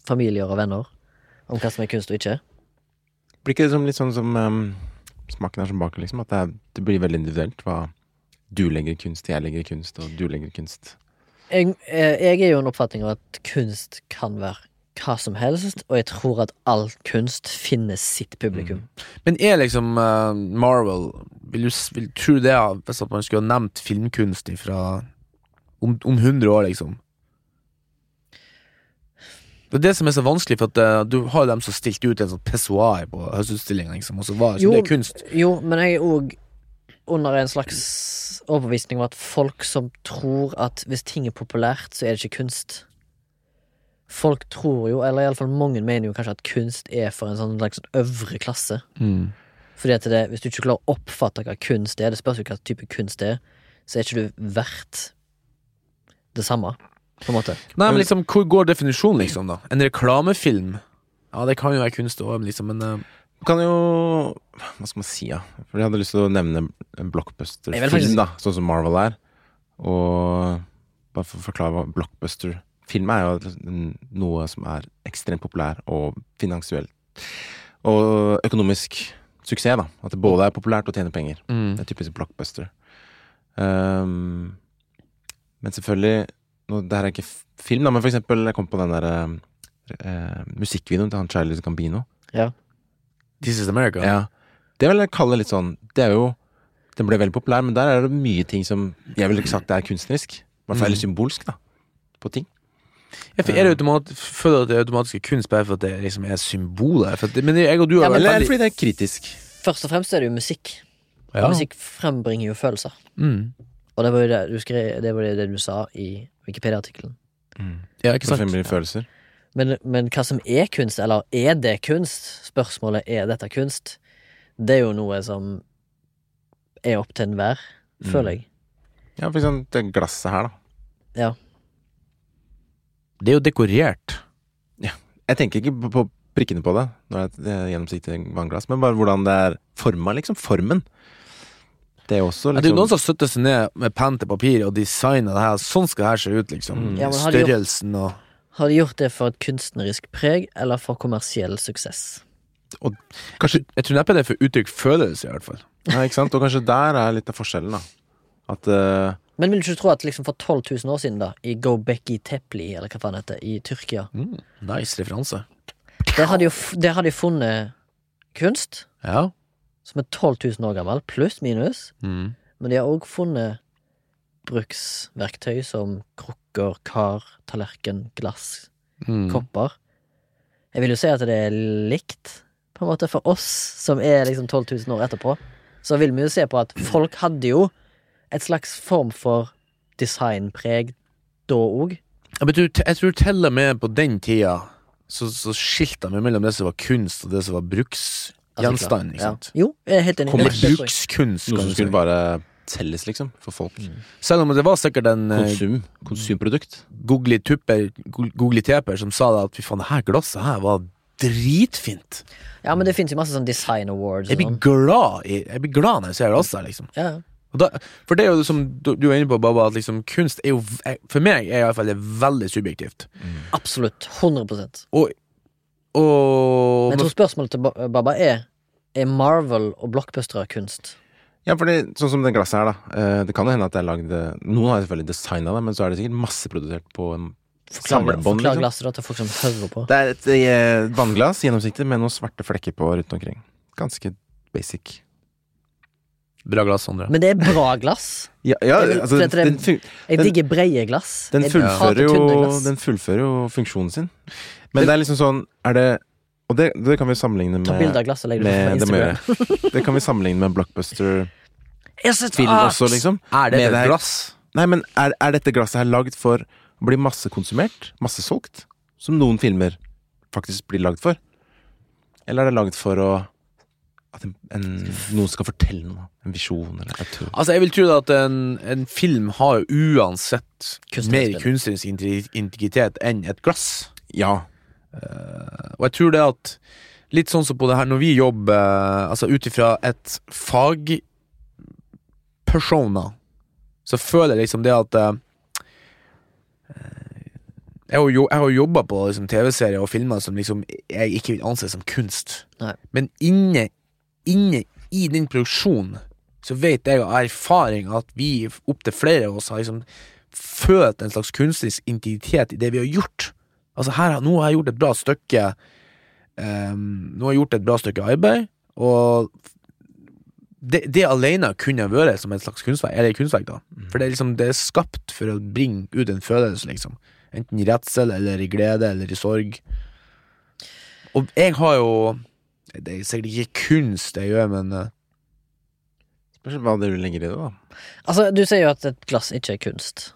B: familier og venner om hva som er kunst og ikke.
A: Blir ikke det som litt sånn som ehm, smaken er som baker, liksom? At det, er, det blir veldig individuelt hva du legger i kunst, jeg legger i kunst, og du legger i kunst.
B: Jeg, eh, jeg er jo en oppfatning av at kunst kan være hva som helst, og jeg tror at all kunst finner sitt publikum.
C: Men er liksom uh, Marvel Vil du vil, tror du det hvis at man skulle ha nevnt filmkunst fra om, om 100 år, liksom? Det er det som er så vanskelig, for at eh, du har jo dem som stilte ut en sånn pessoar på høstutstillinga, liksom, og så var
B: Jo.
C: det kunst.
B: Jo, men jeg er òg under en slags overbevisning om at folk som tror at hvis ting er populært, så er det ikke kunst. Folk tror jo, eller iallfall mange mener jo kanskje at kunst er for en sånn slags øvre klasse.
C: Mm.
B: Fordi at det, hvis du ikke klarer å oppfatte hva kunst er, det spørs jo hva type kunst det er, så er ikke du verdt det samme, på en måte.
C: Nei, men liksom, hvor går definisjonen, liksom, da? En reklamefilm Ja, det kan jo være kunst òg, liksom, men uh...
A: Kan jo Hva skal man si, ja? For jeg hadde lyst til å nevne en blockbuster-film,
B: faktisk-
A: da. Sånn som Marvel er. Og bare for å forklare hva blockbuster-film er, jo noe som er ekstremt populær og finansielt. Og økonomisk suksess, da. At det både er populært og tjener penger.
C: mm.
A: Det er typisk blockbuster. Um, men selvfølgelig nå, Det her er ikke film, da, men for eksempel Jeg kom på den der eh, musikkvideoen til han Charlie Gambino.
C: This is America.
A: Ja. Det vil jeg kalle litt sånn Det er jo Den ble veldig populær, men der er det mye ting som Jeg ville ikke sagt det er kunstnerisk. I hvert fall
C: Mm.
A: symbolsk, da. På ting.
C: Jeg er det automat, føler at det er automatisk kunst bare for at det liksom er symboler? For at det, men jeg og du
B: Ja,
C: har
B: men-
A: Eller
C: veldig
A: fordi det er kritisk.
B: Først og fremst er det jo musikk.
C: ja.
B: Musikk frembringer jo følelser.
C: Mm.
B: Og det var jo det du, skrev, det, var det du sa i Wikipedia-artikkelen.
C: ja, ikke sant?
A: følelser.
B: Men, men hva som er kunst, eller er det kunst? Spørsmålet er dette kunst. Det er jo noe som er opp til enhver,
A: Mm.
B: føler jeg.
A: Ja, for eksempel det glasset her, da.
C: Det er jo dekorert.
A: Jeg tenker ikke på, på prikkene på det når det er et det er gjennomsiktig vannglass, men bare hvordan det er forma, liksom. Formen. Det er også
C: liksom... det er jo
A: liksom
C: noen som støtter seg ned med penn til papir og designer det her. Sånn skal det her se ut, liksom.
A: Mm.
B: Ja, har gjort-
C: Størrelsen og
B: Har de gjort det for et kunstnerisk preg, eller for kommersiell suksess?
A: Kanskje
C: Jeg tror neppe det er for uttrykk følelse, i hvert fall.
A: Ja, ikke sant? Og kanskje der er litt av forskjellen, da. At uh...
B: Men vil du ikke tro at liksom for 12 000 år siden, da, i Gobekli Tepli, eller hva faen det heter, i Tyrkia,
C: Mm. Nice referanse.
B: der hadde jo der hadde de funnet kunst
C: Ja.
B: Som er 12 000 år gammel, pluss minus,
C: Mm.
B: men de har òg funnet bruksverktøy som krukker, kar, tallerken, glass,
C: Mm.
B: kopper. Jeg vil jo si at det er likt, på en måte, for oss som er liksom 12 000 år etterpå. Så vil vi jo se på at folk hadde jo et slags form for designpreg da òg.
C: Jeg tror til og med på den tida så, så skilte vi mellom det som var kunst og det som var bruksgjenstand. Ikke sant?
B: Jo, jeg er helt enig.
C: Kommer
B: Det
C: brukskunst,
A: noe som skulle bare selges, liksom. For folk.
C: Selv om det var sikkert en eh,
A: Konsum. Konsumprodukt.
C: googly tupper, go- googly teper, som sa da at fy faen, det her glasset her var dritfint.
B: Ja, men det fins jo masse sånn design awards
C: Jeg blir
B: sånn.
C: glad i Jeg blir glad når jeg ser glasset, liksom.
B: Ja,
C: Og da, for det er jo som du, du er inne på, Baba, at liksom kunst er jo For meg er i hvert fall det veldig subjektivt.
B: absolutt. 100%
C: Og, og
B: Men jeg tror spørsmålet til Baba er Er Marvel og blockbustere kunst?
A: Ja, fordi sånn som det glasset her, da. eh, det kan jo hende at det er lagd eh, Noen har selvfølgelig designa det, men så er det sikkert masseprodusert på en
B: Forklar,
A: samlebånd.
B: forklar
A: Liksom.
B: glasset da til folk som hører på.
A: Det er et eh, vannglass, gjennomsiktig, med noen svarte flekker på rundt omkring. Ganske basic.
C: Bra glass, Sondre.
B: Men det er bra glass.
A: Ja, ja
B: Det er-
A: altså,
B: det,
A: den,
B: Jeg digger breie glass.
A: den, fullfører jo,
B: glass.
A: den fullfører jo funksjonen sin. Men det er liksom sånn Er det Og det, det kan vi sammenligne
B: Ta bilde
A: med,
B: av glasset og legg det
A: med
B: på
A: det,
B: Instagram.
A: gjøre. det kan vi sammenligne med blockbuster-film
B: sett
A: også, liksom.
C: Er det et
A: det
C: glass?
A: Nei, men er, er dette glasset her lagd for å bli massekonsumert? Massesolgt? Som noen filmer faktisk blir lagd for? Eller er det lagd for å At en, en, noen skal fortelle noe? En visjon, eller et?
C: Altså, jeg vil tro at en, en film har uansett
B: Kunstnerisk
C: mer kunstnerisk integritet enn et glass.
A: Ja.
C: Og jeg tror det at Litt sånn som på det her når vi jobber eh, Altså ut ifra et fagpersona, så føler jeg liksom det at eh, Jeg har jo jeg har jobba på liksom, TV-serier og filmer som liksom jeg ikke vil anse som kunst.
B: Nei.
C: Men inne, inne i den produksjonen så vet jeg av erfaring at vi, opptil flere av oss, har liksom følt en slags kunstnerisk integritet i det vi har gjort. Altså her, Nå har jeg gjort et bra stykke um, Nå har jeg gjort et bra stykke arbeid, og det, det alene kunne vært som et slags kunstverk, eller kunstverk, da. For det er liksom Det er skapt for å bringe ut en følelse, liksom. Enten i redsel, eller i glede, eller i sorg. Og jeg har jo Det er sikkert ikke kunst jeg gjør, men eh,
A: Spørs hva det du legger i det, da.
B: Altså, du sier jo at et glass ikke er kunst.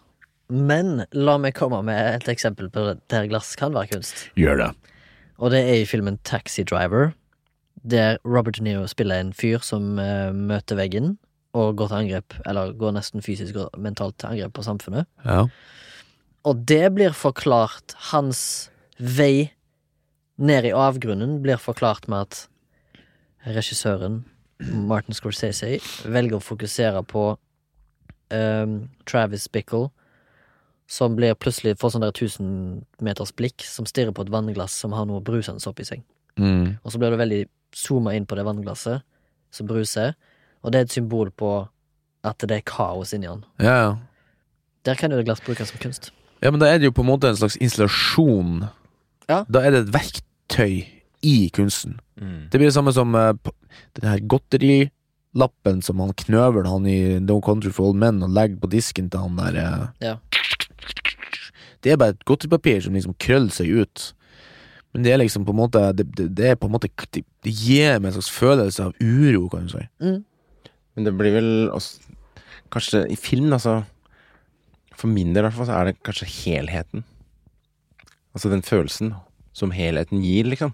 B: Men la meg komme med et eksempel på der glass kan være kunst.
C: Gjør det.
B: Og det er i filmen Taxi Driver, der Robert De Niro spiller en fyr som uh, møter veggen og går til angrep, eller går nesten fysisk og mentalt til angrep på samfunnet.
C: Ja.
B: Og det blir forklart hans vei ned i avgrunnen blir forklart med at regissøren, Martin Scorsese, velger å fokusere på um, Travis Bickle, som blir plutselig får sånn der tusenmeters blikk, som stirrer på et vannglass som har noe brusende oppi seg.
C: Mm.
B: Og så blir det veldig zooma inn på det vannglasset som bruser, og det er et symbol på at det er kaos inni han.
C: Ja, ja.
B: Der kan jo det glass brukes som kunst.
C: Ja, men da er det jo på en måte en slags installasjon.
B: Ja.
C: Da er det et verktøy i kunsten.
A: Mm.
C: Det blir det samme som uh, den her godterilappen som han knøvelen han i No Country for Old Men og legger på disken til han der uh,
B: Ja.
C: Det er bare et godteripapir som liksom krøller seg ut. Men det er liksom på en måte Det, det, det er på en måte Det, det gir meg en slags følelse av uro, kan du si.
B: Mm.
A: Men det blir vel også Kanskje i film, altså For min del i hvert fall, så er det kanskje helheten. Altså den følelsen som helheten gir, liksom.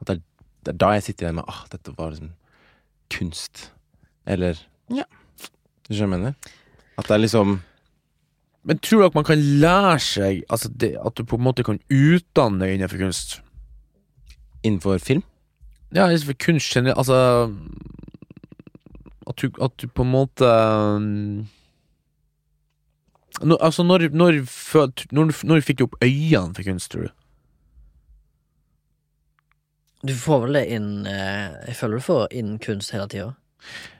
A: At det er, det er da jeg sitter igjen med ah, dette var liksom kunst. Eller Ja. Du skjønner hva jeg mener? At det er liksom
C: Men tror dere man kan lære seg Altså det, At du på en måte kan utdanne deg innenfor kunst?
A: innenfor film.
C: Ja, innenfor kunst generelt Altså At du, at du på en måte um, no, Altså, når, når, når, når fikk du opp øynene for kunst, tror du?
B: Du får vel det inn eh, Jeg føler du får inn kunst hele tida.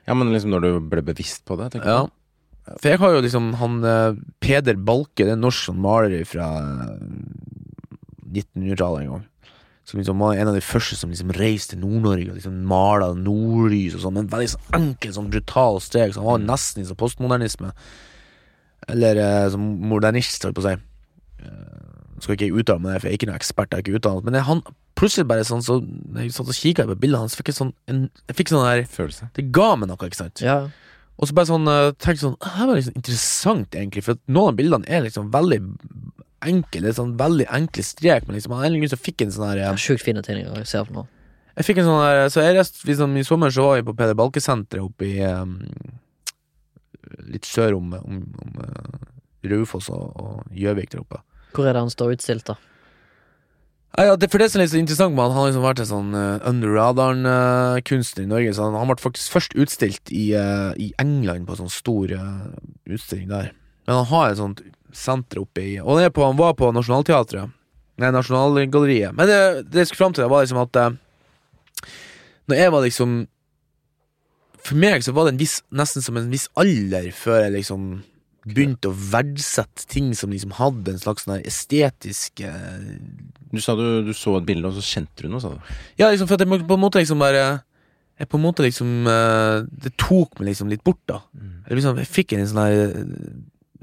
A: Ja, men liksom når du ble bevisst på det. tenker
C: Ja. For jeg har jo liksom han eh, Peder Balke, det er en norsk sånn maler fra 1900-tallet en gang. Som liksom var en av de første som liksom reiste til Nord-Norge og liksom mala nordlys og sånn, En veldig sånn enkel, sånn brutal steg. Så han var nesten i sånn postmodernisme. Eller eh, som modernist, holdt på å si. Eh, skal ikke jeg uttale meg for jeg er ikke noen ekspert. Jeg er ikke utdannet Men han plutselig bare sånn så jeg satt og kikka på bildene hans, fikk jeg sånn en, Jeg fikk sånn der
A: Følelse.
C: Det ga meg noe, ikke sant?
B: Ja.
C: Og så bare sånn uh, tenkte sånn Det her var liksom interessant, egentlig, for noen av bildene er liksom veldig enkle. Det er sånn veldig enkle strek, men liksom av en eller annen grunn så fikk jeg en sånn her
B: ja
C: eh,
B: Sjukt fine tegninger jeg ser på nå.
C: Jeg fikk en sånn her Så jeg rest, liksom, I sommer så var jeg på Peder Balke-senteret oppe i um, Litt sør om, om, om Raufoss og Gjøvik der oppe.
B: Hvor er det han står utstilt, da?
C: Ja, det, for det som er litt så interessant med han, han har liksom vært en sånn uh, under radaren-kunstner i Norge. Så han, han ble faktisk først utstilt i, uh, i England på en sånn stor eh, utstilling der. Men han har et sånt senter oppe i Og han, på, han var på Nationaltheatret. Nei, Nasjonalgalleriet. Men det, det jeg skulle fram til, var liksom at eh, Når jeg var liksom For meg så var det en viss, nesten som en viss alder før jeg liksom begynte å verdsette ting som liksom hadde en slags sånn estetisk eh,
A: Du sa du, du så et bilde, og så kjente du noe, sa du.
C: Ja, liksom for at jeg på en måte liksom bare Jeg på en måte liksom eh, Det tok meg liksom litt bort, da. Jeg, liksom, jeg fikk en sånn her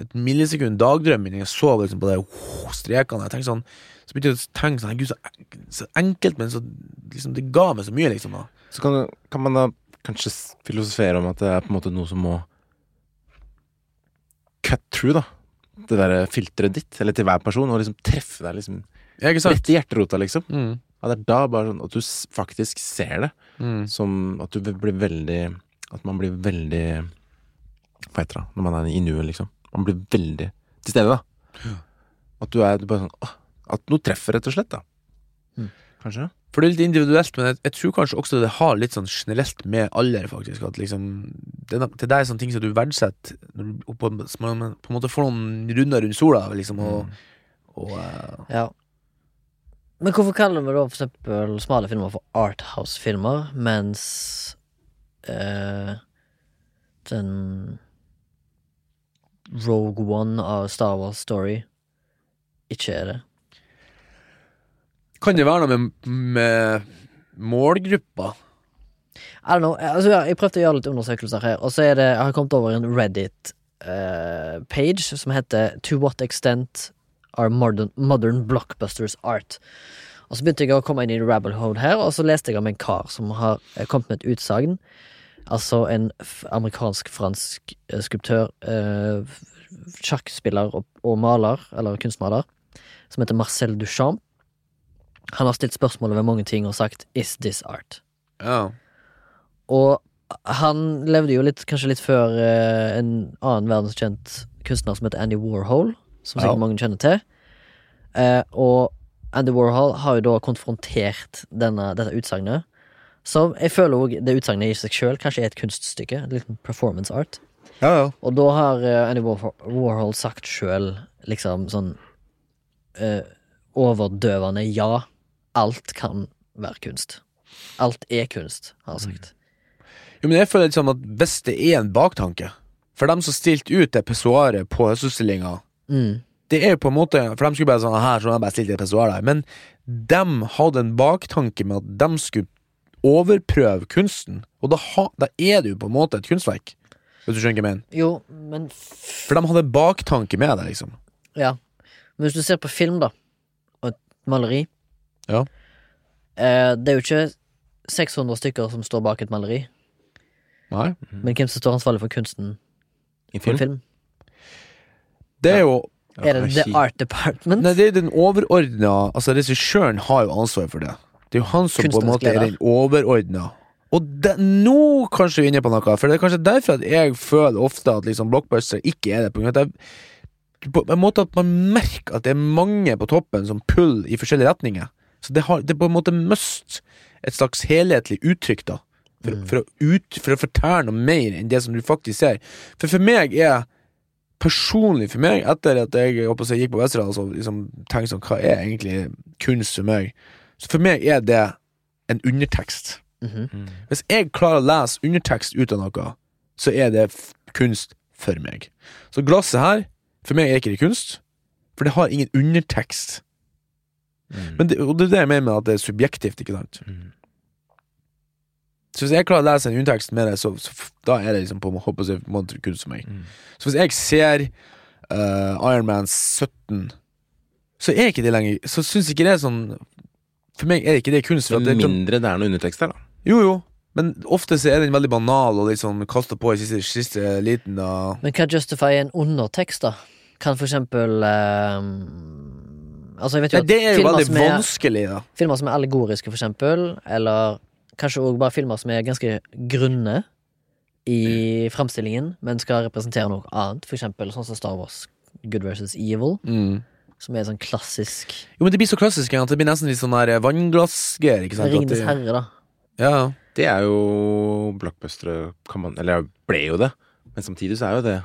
C: Et millisekund dagdrømming jeg så liksom på de oh, strekene. Jeg tenkte sånn Så begynte jeg å tenke sånn Gud, så, så enkelt, men så liksom Det ga meg så mye, liksom. da
A: Så kan, kan man da kanskje filosofere om at det er på en måte noe som må cut through, da. Det derre filteret ditt, eller til hver person, og liksom treffe deg liksom
C: Ja,
A: rett i hjerterota, liksom.
C: Mm.
A: Ja, det er da bare sånn at du faktisk ser det,
C: Mm.
A: som at du blir veldig At man blir veldig Hva heter det, når man er i nuet, liksom. Man blir veldig til stede, da. At du er du bare sånn At noe treffer, rett og slett, da.
B: Mm.
A: Kanskje?
C: For det er litt individuelt, men jeg, jeg tror kanskje også det har litt sånn generelt med alder, faktisk. At liksom Det, det der er sånne ting som du verdsetter når du på, på en måte får noen runder rundt sola, liksom, og, og uh...
B: Ja. Men hvorfor kaller vi da for eksempel smale filmer for Arthouse-filmer, mens uh, den Rogue One av Star Wars Story ikke er det?
C: Kan det være noe med, med målgruppa?
B: I don't know. Altså, ja, jeg prøvde å gjøre litt undersøkelser her, og så er det Jeg har kommet over en Reddit-page som heter To what extent are modern, modern blockbusters art? Og så begynte jeg å komme inn i rabble hole her, og så leste jeg om en kar som har eh, kommet med et utsagn. Altså en amerikansk-fransk eh, skulptør, uh, sjakkspiller og, og maler, eller kunstmaler, som heter Marcel Duchamp. Han har stilt spørsmål ved mange ting og sagt 'Is this art?'
C: Ja.
B: Og han levde jo litt, kanskje litt før eh, en annen verdenskjent kunstner som heter Andy Warhol, som sikkert
C: Ja.
B: mange kjenner til. Eh, og Andy Warhol har jo da konfrontert denne, dette utsagnet. Som jeg føler òg det utsagnet i seg sjøl kanskje er et kunststykke. en liten performance art.
C: Ja, ja.
B: Og da har eh, Andy Warhol, Warhol sagt sjøl liksom sånn eh, overdøvende ja, alt kan være kunst. Alt er kunst, har jeg sagt.
C: Jo, men jeg føler liksom at hvis det er en baktanke For dem som stilte ut det pessoaret på høstutstillinga
B: Mm.
C: Det er jo på en måte For dem skulle bare sånn Her så de bare stilt et pissoar der Men dem hadde en baktanke med at dem skulle overprøve kunsten Og da, ha, da er det jo på en måte et kunstverk Hvis du skjønner hva jeg mener
B: Jo, men
C: For de hadde en baktanke med det liksom
B: Ja. Men hvis du ser på film, da, og et maleri
C: Ja.
B: eh, Det er jo ikke 600 stykker som står bak et maleri,
C: Nei
B: men hvem som står ansvarlig for kunsten
A: I
B: på en
A: film?
B: film?
C: Det er jo
A: Ja,
B: er det The. Art Department?
C: Nei, det er den overordna Altså, regissøren har jo ansvar for det. Det er jo han som på en
B: Kunstnerisk
C: måte er
B: leder.
C: den overordna. Og det, nå kanskje vi er inne på noe, for det er kanskje derfor at jeg føler ofte at liksom blockbuster ikke er det. På grunn av at jeg, på en måte at man merker at det er mange på toppen som puller i forskjellige retninger. Så det, har, det er på en måte must et slags helhetlig uttrykk, da. For,
B: Mm.
C: for, å ut, for å fortelle noe mer enn det som du faktisk ser. For for meg er personlig for meg, etter at jeg, jeg jeg gikk på Vesterålen og liksom, tenkte sånn, hva er egentlig kunst for meg? Så for meg er det en undertekst.
B: Mhm.
A: Mm.
C: Hvis jeg klarer å lese undertekst ut av noe, så er det f kunst for meg. Så glasset her, for meg er ikke det kunst, for det har ingen undertekst.
A: Mm.
C: Men det, og det er det jeg mener med at det er subjektivt, ikke sant?
A: Mm.
C: Så hvis jeg klarer å lese en undertekst med det, så, så da er det liksom på, håper jeg, måte kunst for meg.
A: Mm.
C: Så hvis jeg ser uh, Iron Man 17, så er ikke det lenger Så syns ikke det er sånn For meg er ikke det kunst. Men det, sånn-
A: mindre det er noe undertekst der, da.
C: jo, jo. Men ofte så er den veldig banal og liksom sånn kasta på i siste, siste liten. Da.
B: Men hva justifier en undertekst, da? Kan for eksempel ehm, Altså, jeg vet jo at
C: det er jo veldig
B: som er,
C: vanskelig, da.
B: filmer som er allegoriske, for eksempel, eller kanskje òg bare filmer som er ganske grunne i framstillingen, men skal representere noe annet, for eksempel sånn som Star Wars Good versus Evil,
C: Mm.
B: som er sånn klassisk
C: Jo, men det blir så klassisk at det blir nesten litt sånn der vannglassgreier. ikke sant? At
B: Ringenes herre, da.
C: Ja.
A: Det er jo blockbustere, kan man Eller ble jo det. Men samtidig så er jo det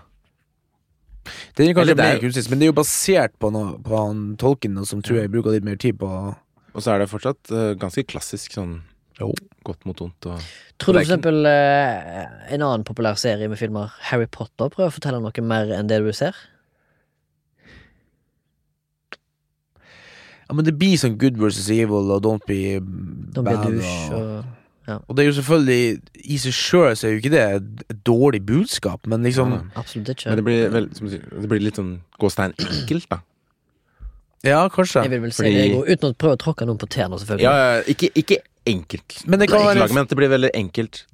C: Det er kanskje
A: det er
C: mer kunstig, men det er jo basert på, noe, på han tolken, som tror jeg bruker litt mer tid på
A: Og så er det fortsatt uh, ganske klassisk sånn
C: Jo.
A: godt mot vondt og
B: Tror du for eksempel uh, en annen populær serie med filmer, Harry Potter, prøver å fortelle noe mer enn det du ser?
C: Ja, men det blir sånn good versus evil og don't be
B: Don't be
C: bad.
B: douche
C: og,
B: og
C: og det er jo selvfølgelig I seg sjøl så er jo ikke det et dårlig budskap, men liksom
A: Ja,
B: Absolutt ikke.
A: Men det blir, vel, som sier, det blir litt sånn gåstein enkelt, da.
C: Ja, kanskje.
B: Jeg vil vel si
A: Fordi-
B: det, jeg går, uten å prøve å tråkke noen på tærne, selvfølgelig.
A: Ja, ja, ikke, ikke enkelt.
C: Men det kan være-
A: lag, men det blir veldig enkelt.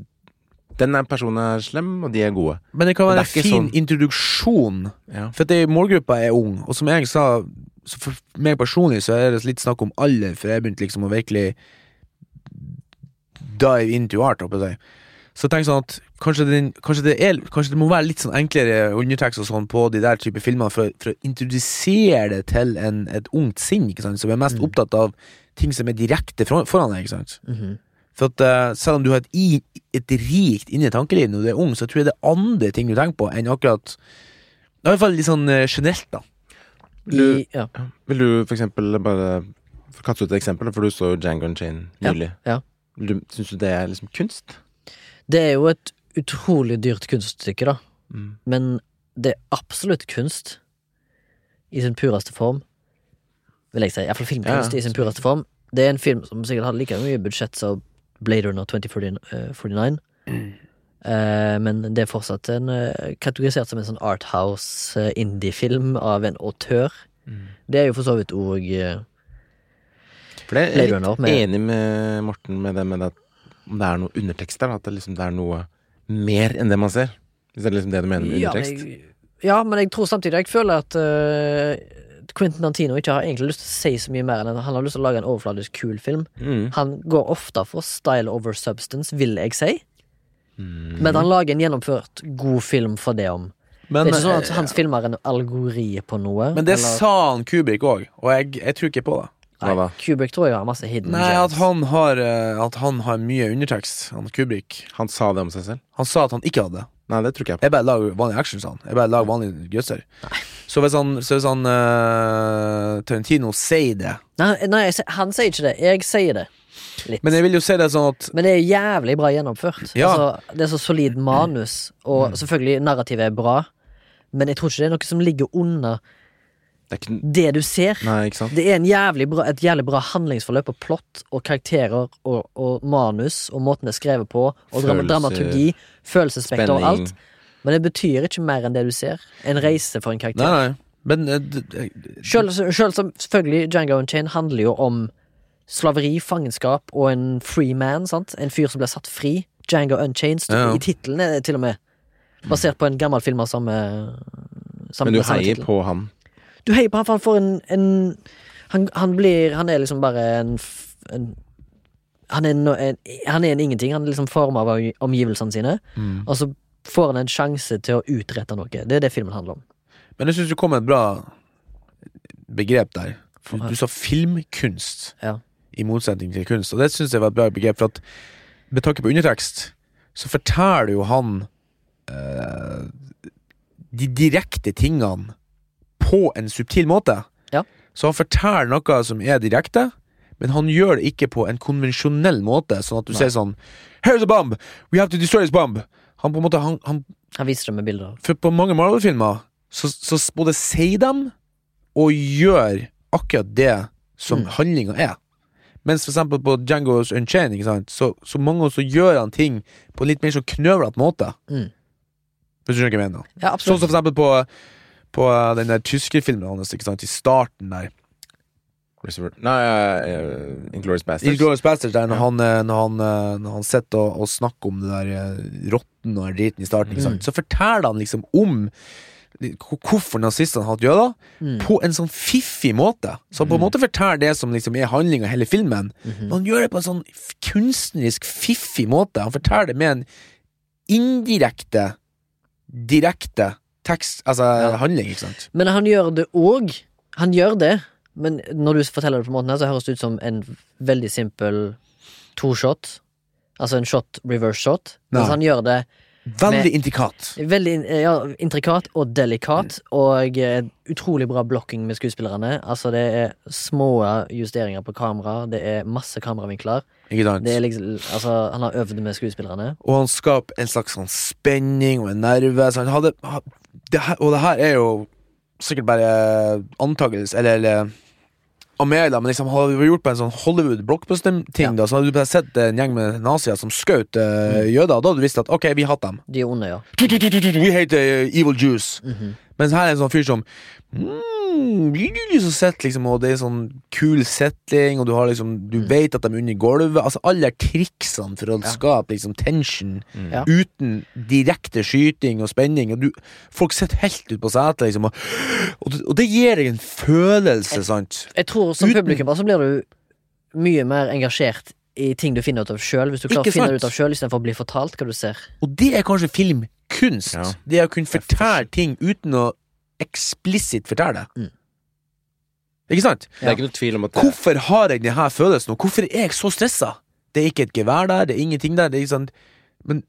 A: Den er personen er slem, og de er gode.
C: Men det kan være
A: det
C: en fin
A: sånn-
C: introduksjon.
A: Ja.
C: For at det, målgruppa er ung, og som jeg sa så For meg personlig så er det litt snakk om alder, for jeg begynte liksom å virkelig dive into art, Oppe. Så tenk sånn at kanskje, den, kanskje, det er, kanskje det må være litt sånn enklere undertekst og sånn på de der type filmer for, for å introdusere det til en, et ungt sinn, ikke sant, som er mest
B: Mm.
C: opptatt av ting som er direkte foran, foran deg, ikke sant.
B: Mhm.
C: For at uh, selv om du har et, i, et rikt inni tankeliv når du er ung, så tror jeg det er andre ting du tenker på enn akkurat I hvert fall litt sånn uh, generelt, da.
A: Du-
B: I, ja.
A: Vil du for eksempel bare kaste ut et eksempel, for du så jo Django Chain nylig.
B: ja.
A: Vil du- Syns du det er liksom kunst?
B: Det er jo et utrolig dyrt kunststykke, da.
A: Mm.
B: Men det er absolutt kunst. I sin pureste form. Vil jeg si. Iallfall filmkunst
A: Ja, ja.
B: i sin pureste form. Det er en film som sikkert hadde like mye budsjett som Blade Runner 2049. Eh, men det er fortsatt en, eh, kategorisert som en sånn arthouse eh, indie-film av en autør.
A: Mm.
B: Det er jo for så vidt òg
A: For det er litt
B: med-
A: enig med Morten med det med at om det er noe undertekst der. At det liksom det er noe mer enn det man ser. Hvis det er liksom det du mener med
B: ja, men
A: undertekst.
B: jeg, ja, men jeg tror samtidig Jeg føler at uh, Quentin Antino ikke har egentlig lyst til å si så mye mer enn han har lyst til å lage en overfladisk kul film.
A: Mm.
B: Han går ofte for style over substance, vil jeg si.
A: Mm.
B: Men han lager en gjennomført god film for det om.
C: Men,
B: det er ikke sånn at
C: eh,
B: hans filmer er en algori på noe.
C: men det
B: eller-
C: sa han Kubik òg, og jeg, jeg tror ikke på det.
A: Da?
B: Kubrick tror jeg har masse hidden
C: Nei, at han har, eh, at han har mye undertekst, han Kubrick.
A: Han sa det om seg selv?
C: Han sa at han ikke hadde.
A: Nei, det tror ikke jeg på.
C: Jeg bare lager vanlig action, sa han. Jeg bare lager vanlig grøsser. Så hvis han, så hvis han uh, Tarantino sier det
B: Nei, nei jeg, han sier ikke det. Jeg sier det. Litt.
C: Men jeg vil jo si det sånn at
B: Men det er jævlig bra gjennomført.
C: Ja.
B: Altså, det er så solid manus, og selvfølgelig, narrativet er bra, men jeg tror ikke det er noe som ligger under
A: Det ikke
B: det du ser.
A: Nei?
B: Det er en jævlig bra, et jævlig bra handlingsforløp og plott og karakterer og, og manus og måten det er skrevet på, og dram
A: Følelser,
B: dramaturgi, følelsesspekter og alt. Men det betyr ikke mer enn det du ser. En reise for en karakter.
C: nei. Men eh,
B: selv som selvfølgelig Django Unchained handler jo om slaveri, fangenskap og en free man. sant? En fyr som ble satt fri. Django Unchained. Stod,
C: Ja, ja.
B: I tittelen til og med. Basert på en gammel film av samme, samme
A: Men du heier på han?
B: Du heier på han, for han får en, en han, han blir Han er liksom bare en, en han, er no, en han er en ingenting. Han er liksom forma av omgivelsene sine.
C: mm.
B: Og så får han en sjanse til å utrette noe. Det er det filmen handler om.
C: Men jeg syns du kom med et bra begrep der. Du, du sa filmkunst,
B: Ja.
C: i motsetning til kunst. Og det syns jeg var et bra begrep, for at med tanke på undertekst, så forteller jo han eh, de direkte tingene på en subtil måte.
B: Ja.
C: Så han forteller noe som er direkte, men han gjør det ikke på en konvensjonell måte, sånn at du
B: Nei.
C: sier sånn Here's a bomb! We have to destroy this bomb! Han på en måte, han, han
B: Han viser det med bilder.
C: For på mange Marvel-filmer så, så både sier dem og gjør akkurat det som
B: Mm.
C: handlinga er. Mens for eksempel på Django's Unchained, så, så mange ganger så gjør han ting på en litt mer sånn knøvlete måte.
B: Mm.
C: Hvis du skjønner hva jeg mener.
B: Ja,
C: Sånn som for eksempel på, på den der tyskerfilmen hans, ikke sant, i starten der.
A: Christopher Nei, uh, Inglorious Bastards.
C: Inglourious Basterds, der når
A: Ja.
C: han, eh, når han, eh, når han sitter og, og snakker om det der eh, rotten og driten i starten,
B: Mm.
C: så forteller han liksom om hvor- hvorfor nazistene hatt jøder,
B: Mm.
C: på en sånn fiffig måte. Så han på en
A: Mm.
C: måte forteller det som liksom er handlinga i hele filmen.
B: Mhm.
C: Men han gjør det på en sånn kunstnerisk fiffig måte. Han forteller det med en indirekte, direkte tekst, altså
B: Ja.
C: handling, ikke sant.
B: Men han gjør det òg. Han gjør det, men når du forteller det på måten her, så høres det ut som en veldig simpel to-shot. Altså en shot, reverse shot. Mens
C: Nei.
B: han gjør det
C: Veldig
B: Med-
C: intrikat.
B: veldig ja, intrikat og delikat, og eh, utrolig bra blokking med skuespillerne. Altså Det er små justeringer på kamera, det er masse kameravinkler.
C: Ikke
B: liksom, altså Han har øvd med skuespillerne.
C: Og han skaper en slags sånn spenning og en nerve. Så han hadde, ha- det her, og det her er jo sikkert bare antakelse, eller, eller Amelia, men liksom hadde vi gjort på en sånn Hollywood blockbuster-ting,
B: Ja.
C: da, så hadde du sett en gjeng med nazier som skjøt eh, jøder, og da hadde du visst at ok, vi hatt dem.
B: De onde, ja.
C: We hate uh, evil Jews.
B: -hmm.
C: Mens her er en sånn fyr som mm, så sitter liksom, Og det er sånn kul setting, og du har liksom Du
B: Mm.
C: vet at de er under gulvet. Altså Alle de triksene for å
B: Ja.
C: skape liksom tension
A: Mm.
B: Ja.
C: uten direkte skyting og spenning. Og du, folk sitter helt ute på setet, liksom, og, og, det- og det gir deg en følelse, sant?
B: Jeg tror som
C: Uten-
B: publikummer så blir du mye mer engasjert i ting du finner ut av sjøl, hvis du klarer å finne det ut av sjøl istedenfor å bli fortalt hva du ser.
C: Og det er kanskje filmkunst.
A: Ja.
C: Det å kunne fortelle ting uten å eksplisitt fortelle det.
B: Mm.
C: Ikke sant?
A: Det er ikke noe tvil om at det,
C: Hvorfor har jeg denne følelsen, og hvorfor er jeg så stressa? Det er ikke et gevær der, det er ingenting der. Det er sånn Men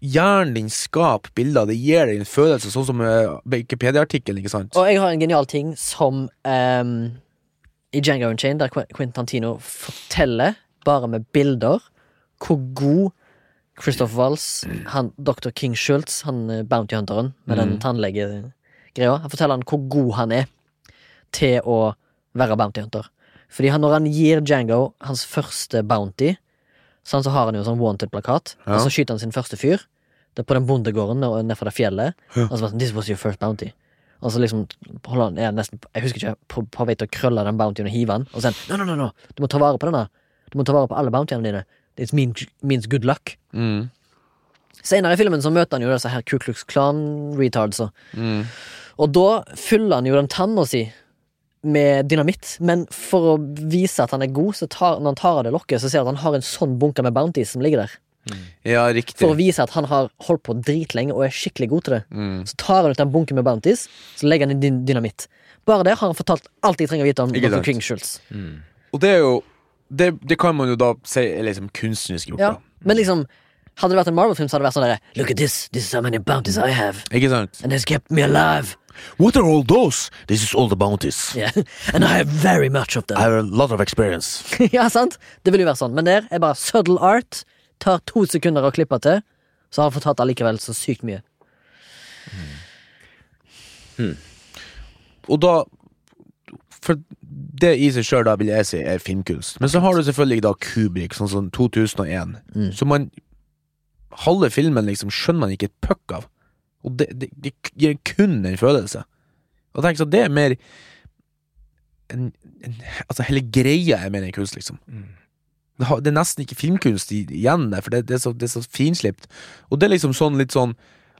C: hjernen din skaper bilder, det gir deg en følelse, sånn som eh, Wikipedia-artikkelen, ikke sant?
B: Og jeg har en genial ting som um, i Django Unchained, der Qu- Quentin Tantino forteller, bare med bilder, hvor god Christoph Waltz, han, Dr. King Schultz, han eh, bounty hunteren med den
C: Mm.
B: Tannlegegreia, han forteller han hvor god han er til å være bounty hunter. Fordi han, når han gir Django hans første bounty, sånn, så har han jo sånn wanted-plakat,
C: Ja.
B: og så skyter han sin første fyr. Det er på den bondegården nedfor det fjellet.
C: Ja.
B: Og så bare sånn, This was your first bounty. Og så liksom holder han er nesten, Jeg husker ikke, på, på vei til å krølle den bountyen og hive den. Og så no, no, no, no, du må ta vare på denne. Du må ta vare på alle bountyene dine. It means, means good luck.
C: Mm.
B: Senere i filmen så møter han jo disse her Ku Klux Klan-retardsa.
C: Mm.
B: Og da fyller han jo den tanna si med dynamitt, men for å vise at han er god, så tar, når han tar av det lokket, så ser han at han har en sånn bunke med bounties som ligger der.
C: Ja, riktig.
B: For å vise at han har holdt på dritlenge og er skikkelig god til det.
C: Mm.
B: Så tar han ut den bunken med bounties, så legger han inn dynamitt. Bare det har han fortalt alt jeg trenger å vite om Dr. King Schultz.
A: mm.
C: Og det er jo Det, det kan man jo da si er liksom kunstnerisk gjort,
B: Ja. Men liksom, hadde det vært en Marvel-film, så hadde det vært sånn derre Look at this, this is how many bounties I have,
C: Ikke sant?
B: and it's kept me alive.
C: What are all those? This is all the bounties.
B: Yeah. And I have very much of them.
C: I have a lot of experience.
B: ja, sant? Det vil jo være sånn. Men der er bare subtle art. Tar to sekunder å klippe til, så har han hatt allikevel så sykt mye.
C: Og da For det i seg sjøl, da vil jeg si, er filmkunst. Men så har du selvfølgelig da Kubrik, sånn som 2001.
B: Mm.
C: Så man Halve filmen liksom skjønner man ikke et puck av. Og det, det, det gir kun en følelse. Og tenk så det er mer en, en, Altså, hele greia er mer enn kunst, liksom. Det, har, det er nesten ikke filmkunst igjen der, for det, det, er så, det er så finslipt. Og det er liksom sånn litt sånn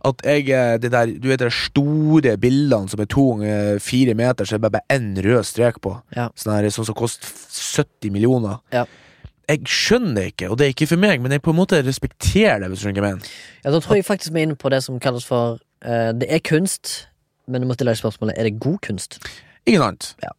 C: at jeg eh, det der, Du vet de store bildene som er to ganger fire meter, så er det bare, én rød strek på.
B: Ja.
C: Sånn sånn som koster 70 millioner.
B: Ja.
C: Jeg skjønner det ikke, og det er ikke for meg, men jeg på en måte respekterer det. Hvis du mener.
B: Ja, Da tror jeg faktisk vi er inne på det som kalles for uh, Det er kunst, men du må stille deg spørsmålet er det god kunst.
C: Ikke sant?
B: Ja.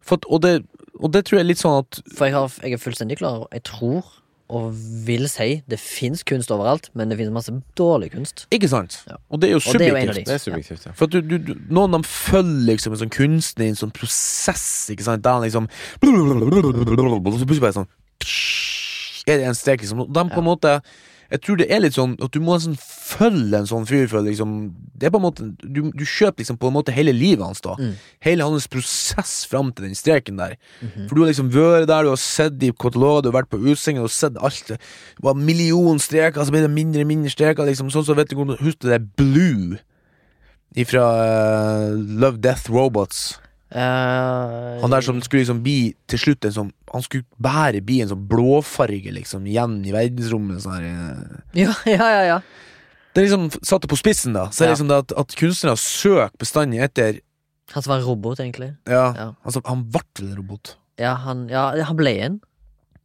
C: For, og, det, og det tror jeg er litt sånn at
B: For jeg, har, jeg er fullstendig klar Jeg tror og vil si det fins kunst overalt, men det finnes masse dårlig kunst.
C: Ikke sant?
B: Ja.
C: Og det er jo
B: Og det er jo en av
C: subjektivt.
B: de.
A: Det er subjektivt, ja.
C: For at du, du, du, noen av dem følger liksom en sånn kunstner i en sånn prosess, ikke sant, der han liksom Og så plutselig bare sånn Er det en strek, liksom? De på en måte Jeg tror det er litt sånn at du må sånn følge en sånn fyr for liksom Det er på en måte Du, du kjøper liksom på en måte hele livet hans, da.
B: Mm.
C: Hele hans prosess fram til den streken der.
B: Mhm.
C: For du har liksom vært der, du har sett i kataloger, du har vært på utstillinger, du har sett alt. Det var en million streker, så ble det mindre og mindre streker. Liksom. Sånn så vet du Husk det der Blue ifra uh, Love Death Robots.
B: Eh,
C: Han der som skulle liksom bli til slutt en sånn Han skulle bare bli en sånn blåfarge, liksom, igjen i verdensrommet. Sånn her, eh.
B: Ja, ja, ja. ja.
C: Det liksom satte på spissen, da. Så
B: Ja.
C: liksom det at, at kunstnere søker bestandig etter
B: Han som var en robot, egentlig.
C: Ja,
B: Ja.
C: altså, han ble vel en robot.
B: Ja, han, ja, han ble en.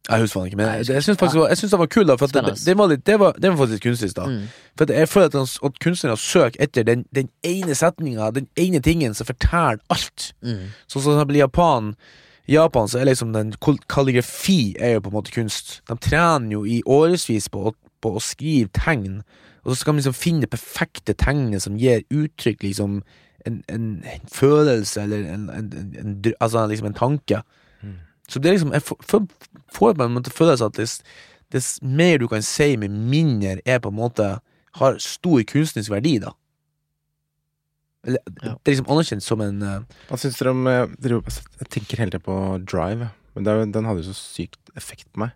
C: Jeg husker faen ikke, men
B: jeg
C: jeg, syns det var, synes det var kult. For det, det, var litt, det, var, det var faktisk kunstnerisk. da.
B: Mm.
C: For jeg føler at, at kunstnere søker etter den, den ene setninga, den ene tingen som forteller alt.
B: Mm.
C: Sånn som i Japan. Japan så er liksom den kalligrafi er jo på en måte kunst. De trener jo i årevis på, på å skrive tegn, og så skal man liksom finne det perfekte tegnet som gir uttrykk liksom en, en, en følelse eller en, en, en, en, altså liksom en tanke. Så det er liksom Jeg får, får- på en måte følelsen at dess, dess mer du kan si med mindre, er på en måte har stor kunstnerisk verdi, da. Eller,
B: Ja.
C: Det er liksom anerkjent som en uh,
A: Hva syns dere om eh, Jeg tenker hele tiden på Drive, men det, den hadde jo så sykt effekt på meg.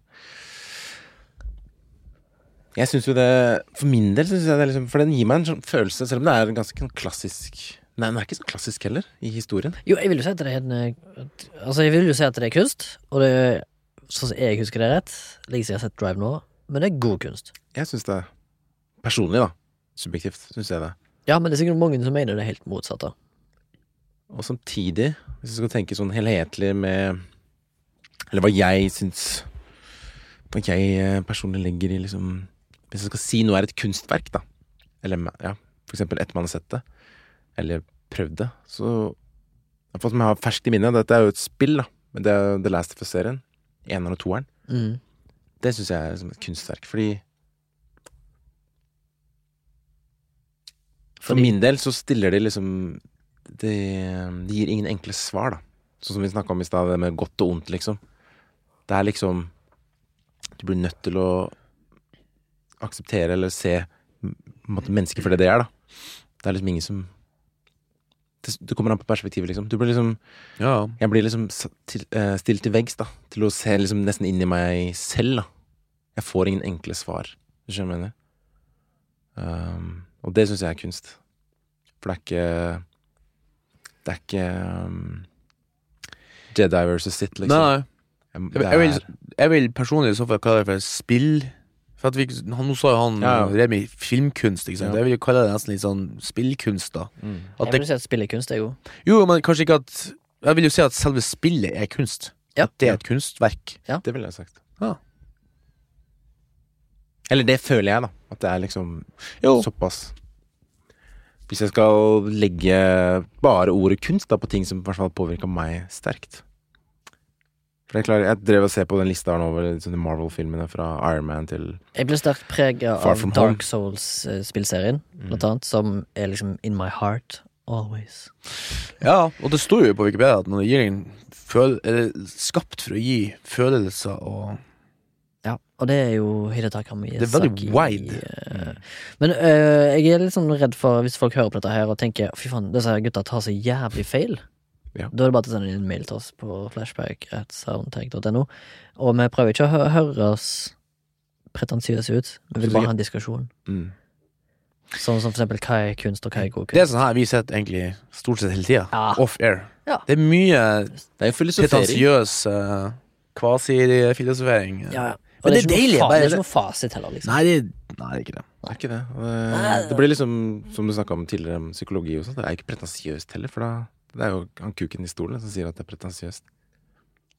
A: Jeg syns jo det For min del syns jeg det liksom For den gir meg en sånn følelse, selv om det er en ganske sånn klassisk Nei, den er ikke så klassisk heller, i historien.
B: Jo, jeg vil jo si at det er en Altså, jeg vil jo si at det er kunst, og det er sånn som jeg husker det rett, like siden jeg har sett Drive nå, men det er god kunst.
A: Jeg syns det Personlig, da. Subjektivt syns jeg det.
B: Ja, men det er sikkert mange som mener det er helt motsatte.
A: Og samtidig, hvis jeg skal tenke sånn helhetlig med Eller hva jeg syns Hva jeg eh, personlig legger i liksom Hvis jeg skal si noe er et kunstverk, da, eller ja, for eksempel etter man har sett det, eller prøvd det, så Iallfall som jeg har ferskt i minnet. dette er jo et spill, da, men det er The Last of Us-serien, eneren og toeren,
B: Mm.
A: det syns jeg er som et kunstverk, fordi For
B: Fordi-
A: min del så stiller de liksom De, de gir ingen enkle svar, da. Sånn som vi snakka om i stad, det med godt og ondt, liksom. Det er liksom Du blir nødt til å akseptere eller se mennesker for det det er, da. Det er liksom ingen som Det, det kommer an på perspektivet, liksom. Du blir liksom
C: Ja.
A: Jeg blir liksom til, uh, stilt til veggs, da. Til å se liksom nesten inn i meg selv, da. Jeg får ingen enkle svar. Du skjønner hva jeg mener? Um, og det syns jeg er kunst. For det er ikke Det er ikke um, Jedi versus Sith, liksom.
C: Nei, nei.
A: Jeg-
C: Jeg, vil, jeg vil personlig i så fall kalle det for spill. For at vi, han, Nå sa jo han
A: Ja.
C: ja. Remi filmkunst, ikke sant.
A: Ja.
C: Jeg vil kalle det nesten litt sånn spillkunst, da.
A: mm.
C: At
B: Jeg vil jo si at spillekunst er jo
C: jo, men kanskje ikke at Jeg vil jo si at selve spillet er kunst.
B: Ja.
C: At det er et kunstverk.
A: Det ville jeg sagt.
C: Ja.
A: Eller det føler jeg, da. At det er liksom
C: Jo.
A: såpass Hvis jeg skal legge bare ordet kunst da på ting som i hvert fall påvirker meg sterkt, For jeg, klarer, jeg drev og ser på den lista her nå over liksom de Marvel-filmene fra Iron Man til
B: Jeg ble sterkt prega av Dark Souls-spillserien, blant annet, som er liksom In My Heart Always.
C: Ja, og det står jo på Wikipedia at når det gir en føl eller skapt for å gi følelser og
B: Ja, og det er jo Hidetaka Miyazaki.
C: Det er veldig wide.
B: eh, Men øh, jeg er litt sånn redd for, hvis folk hører på dette her og tenker fy faen, disse gutta tar så jævlig feil.
A: Ja.
B: Da er det bare til å sende inn en mail til oss på flashback at flashback.soundtank.no. Og vi prøver ikke å hø høre oss pretensiøse ut. Vi vil bare ha en diskusjon.
A: mm.
B: Sånn som for eksempel hva er kunst, og hva er god kunst?
C: Det er sånn her vi sitter egentlig stort sett hele tida.
B: Ja.
C: Off air.
B: Ja.
C: Det er mye
A: Det er
C: pretensiøs uh, kvasifilosofering.
B: Ja, ja.
C: Men
B: det,
C: det
B: er
C: er deilig,
B: noe,
C: bare
B: det er ikke noe fasit heller, liksom.
C: Nei, det, nei, det er ikke det.
A: Det er ikke det. Det, det blir liksom, som du snakka om tidligere, om psykologi og sånt. Det er ikke pretensiøst heller, for da det er jo han kuken i stolen som sier at det er pretensiøst.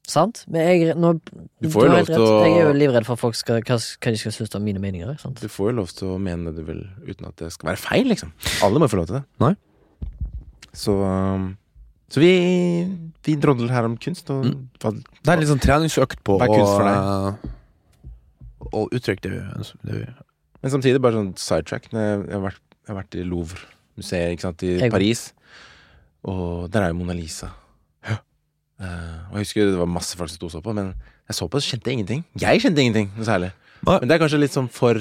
B: Sant? Men jeg, nå,
A: Du får jo lov til å-
B: Jeg er jo livredd for folk skal, hva, hva de skal synes om mine meninger. Sant?
A: Du får jo lov til å mene det du vil, uten at det skal være feil, liksom. Alle må jo få lov til det.
C: Nei.
A: Så um, Så vi, vi drodler her om kunst, og
C: Mm.
A: hva,
C: Det er litt sånn treningsøkt på å, og uttrykke det vi gjør Det vi.
A: Men samtidig bare sånn sidetrack. Jeg, jeg, har vært, jeg har vært i Louvre-museet i
B: Jeg-
A: Paris, og der er jo Mona Lisa. Eh, og jeg husker det var masse folk som sto og så på, men jeg så på og kjente ingenting. Jeg kjente ingenting noe særlig. Men det er kanskje litt sånn for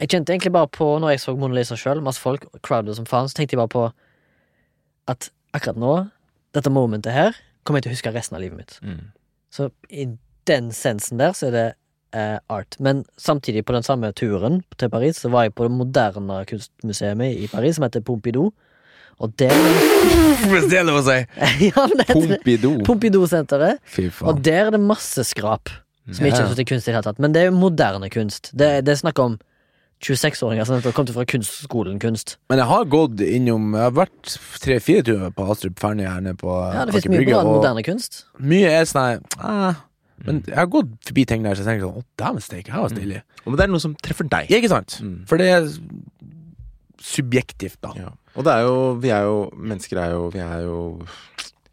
B: Jeg kjente egentlig bare på, når jeg så Mona Lisa sjøl, masse folk, crowded som faen, så tenkte jeg bare på at akkurat nå, dette momentet her, kommer jeg til å huske resten av livet mitt.
A: mm.
B: Så i den sensen der, så er det eh, art. Men samtidig, på den samme turen til Paris, så var jeg på det moderne kunstmuseet i Paris, som heter Pompidou. Og der
C: Hvis det er lov å si!
B: Ja, det
A: Pompidou.
B: Pompidou-senteret.
C: Fy
B: Og der er det masse skrap som ikke er så til kunst i det hele tatt. Men det er jo moderne kunst. Det, det er snakk om 26-åringer som kom til fra kunstskolen kunst.
C: Men jeg har gått innom Jeg har vært tre-fire turer på Astrup Fearnley her nede på
B: Ja, det fins mye bra moderne kunst.
C: Mye er sånn eh, Men jeg har gått forbi ting der så jeg tenker sånn Å, dæven steike, her var stilig.
A: Og Men det er noe som treffer deg.
C: Ikke sant?
A: Mm.
C: For det er subjektivt, da.
A: Ja. Og det er jo Vi er jo Mennesker er jo Vi er jo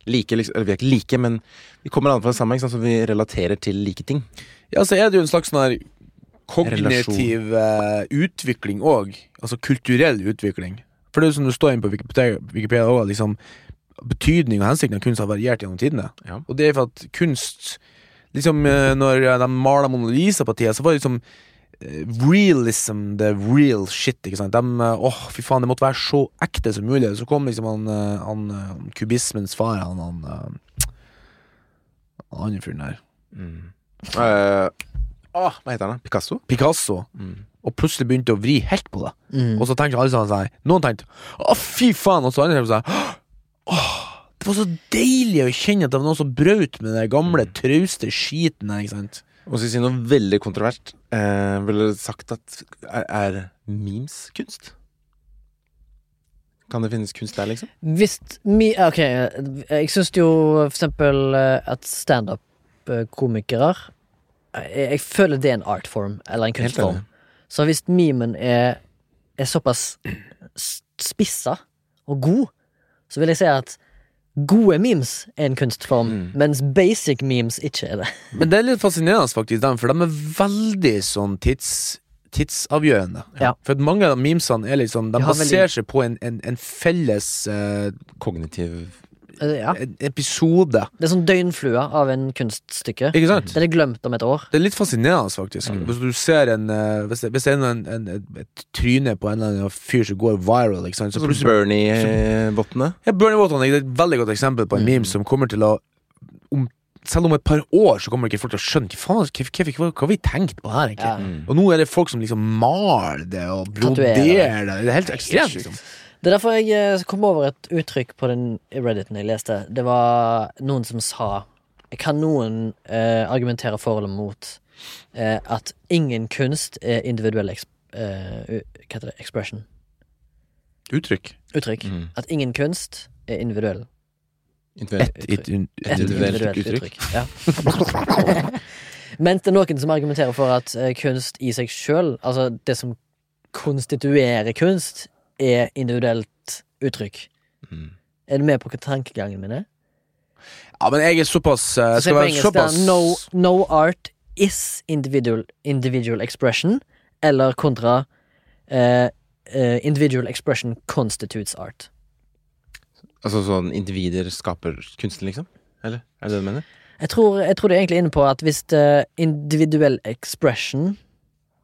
A: like, liksom Eller vi er ikke like, men vi kommer an fra det samme, så vi relaterer til like ting.
C: Ja, så er det jo en slags sånn her kognitiv eh, utvikling òg. Altså kulturell utvikling. For det er jo som det står inne på Wikipedia òg, liksom Betydning og hensikten av kunst har variert gjennom tidene.
A: Ja.
C: Og det er for at kunst Liksom eh, Når de maler Mona Lisa på tida, så var det liksom Realism, the real shit. Ikke sant? De, eh, åh, fy faen, det måtte være så ekte som mulig. Så kom liksom han, eh, han eh, kubismens far, han han Han andre fyren der.
A: Mm. Uh, åh, hva heter han? Picasso?
C: Picasso.
A: Mm.
C: og plutselig begynte å vri helt på det.
B: Mm.
C: Og så tenkte alle sammen seg Noen tenkte å fy faen, og så andre tenkte seg åh, det var så deilig å kjenne at det var noen som brøt med den gamle, trauste skiten der, ikke sant.
A: Og skal jeg si noe veldig kontrovert. Eh, ville sagt at er, er memes kunst? Kan det finnes kunst der, liksom?
B: Hvis mi, Ok, jeg syns jo for eksempel eh, at standup-komikere jeg, jeg føler det er en artform, eller en kunstform. Så hvis memen er, er såpass spissa og god, så vil jeg si at gode memes er en kunstform,
A: Mm.
B: mens basic memes ikke er det.
C: Men det er litt fascinerende, faktisk, dem, for de er veldig sånn tids, tidsavgjørende.
B: Ja.
C: For at mange av memesene er liksom De baserer veldig... seg på en, en, en felles uh,
A: Kognitiv
B: Ja.
C: en episode.
B: Det er sånn døgnflue av en kunststykke.
C: Ikke sant?
B: Den er glemt om et år.
C: Det er litt fascinerende, faktisk.
A: Mm.
C: Hvis du ser en eh, Hvis det, hvis det er en, en, et, tryne på en eller annen fyr som går viral, ikke sant? så plutselig
A: Bernie-vottene?
C: ja, Bernie-vottene er et veldig godt eksempel på en
B: Mm.
C: meme som kommer til å om, Selv om et par år så kommer ikke folk til å skjønne hva, hva, hva, vi tenkt på her, egentlig.
B: Ja.
A: Mm.
C: Og nå er det folk som liksom maler det og broderer det. Det er helt ekstremt, liksom.
B: Det er derfor jeg eh, kom over et uttrykk på den redditen jeg leste. Det var noen som sa Kan noen eh, argumentere for eller mot eh, at ingen kunst er individuell eh, Hva heter det? Expression.
C: Uttrykk.
B: Uttrykk.
A: Mm.
B: At ingen kunst er individuell.
A: Individuelt.
C: Et, et, et,
B: Et
A: Individuelt
B: individuelt
A: uttrykk.
B: uttrykk. Ja. Mens det er noen som argumenterer for at eh, kunst i seg sjøl, altså det som konstituerer kunst, er individuelt uttrykk.
A: Mm.
B: Er du med på hva tankegangen min er?
C: Ja, men jeg er såpass uh, Skal være
B: engelsk
C: såpass
B: no, no art is individual, individual expression, eller kontra uh, uh, individual expression constitutes art.
A: Altså sånn individer skaper kunsten, liksom? Eller? Er det det du mener?
B: Jeg tror, jeg tror du er egentlig inne på at hvis individuell expression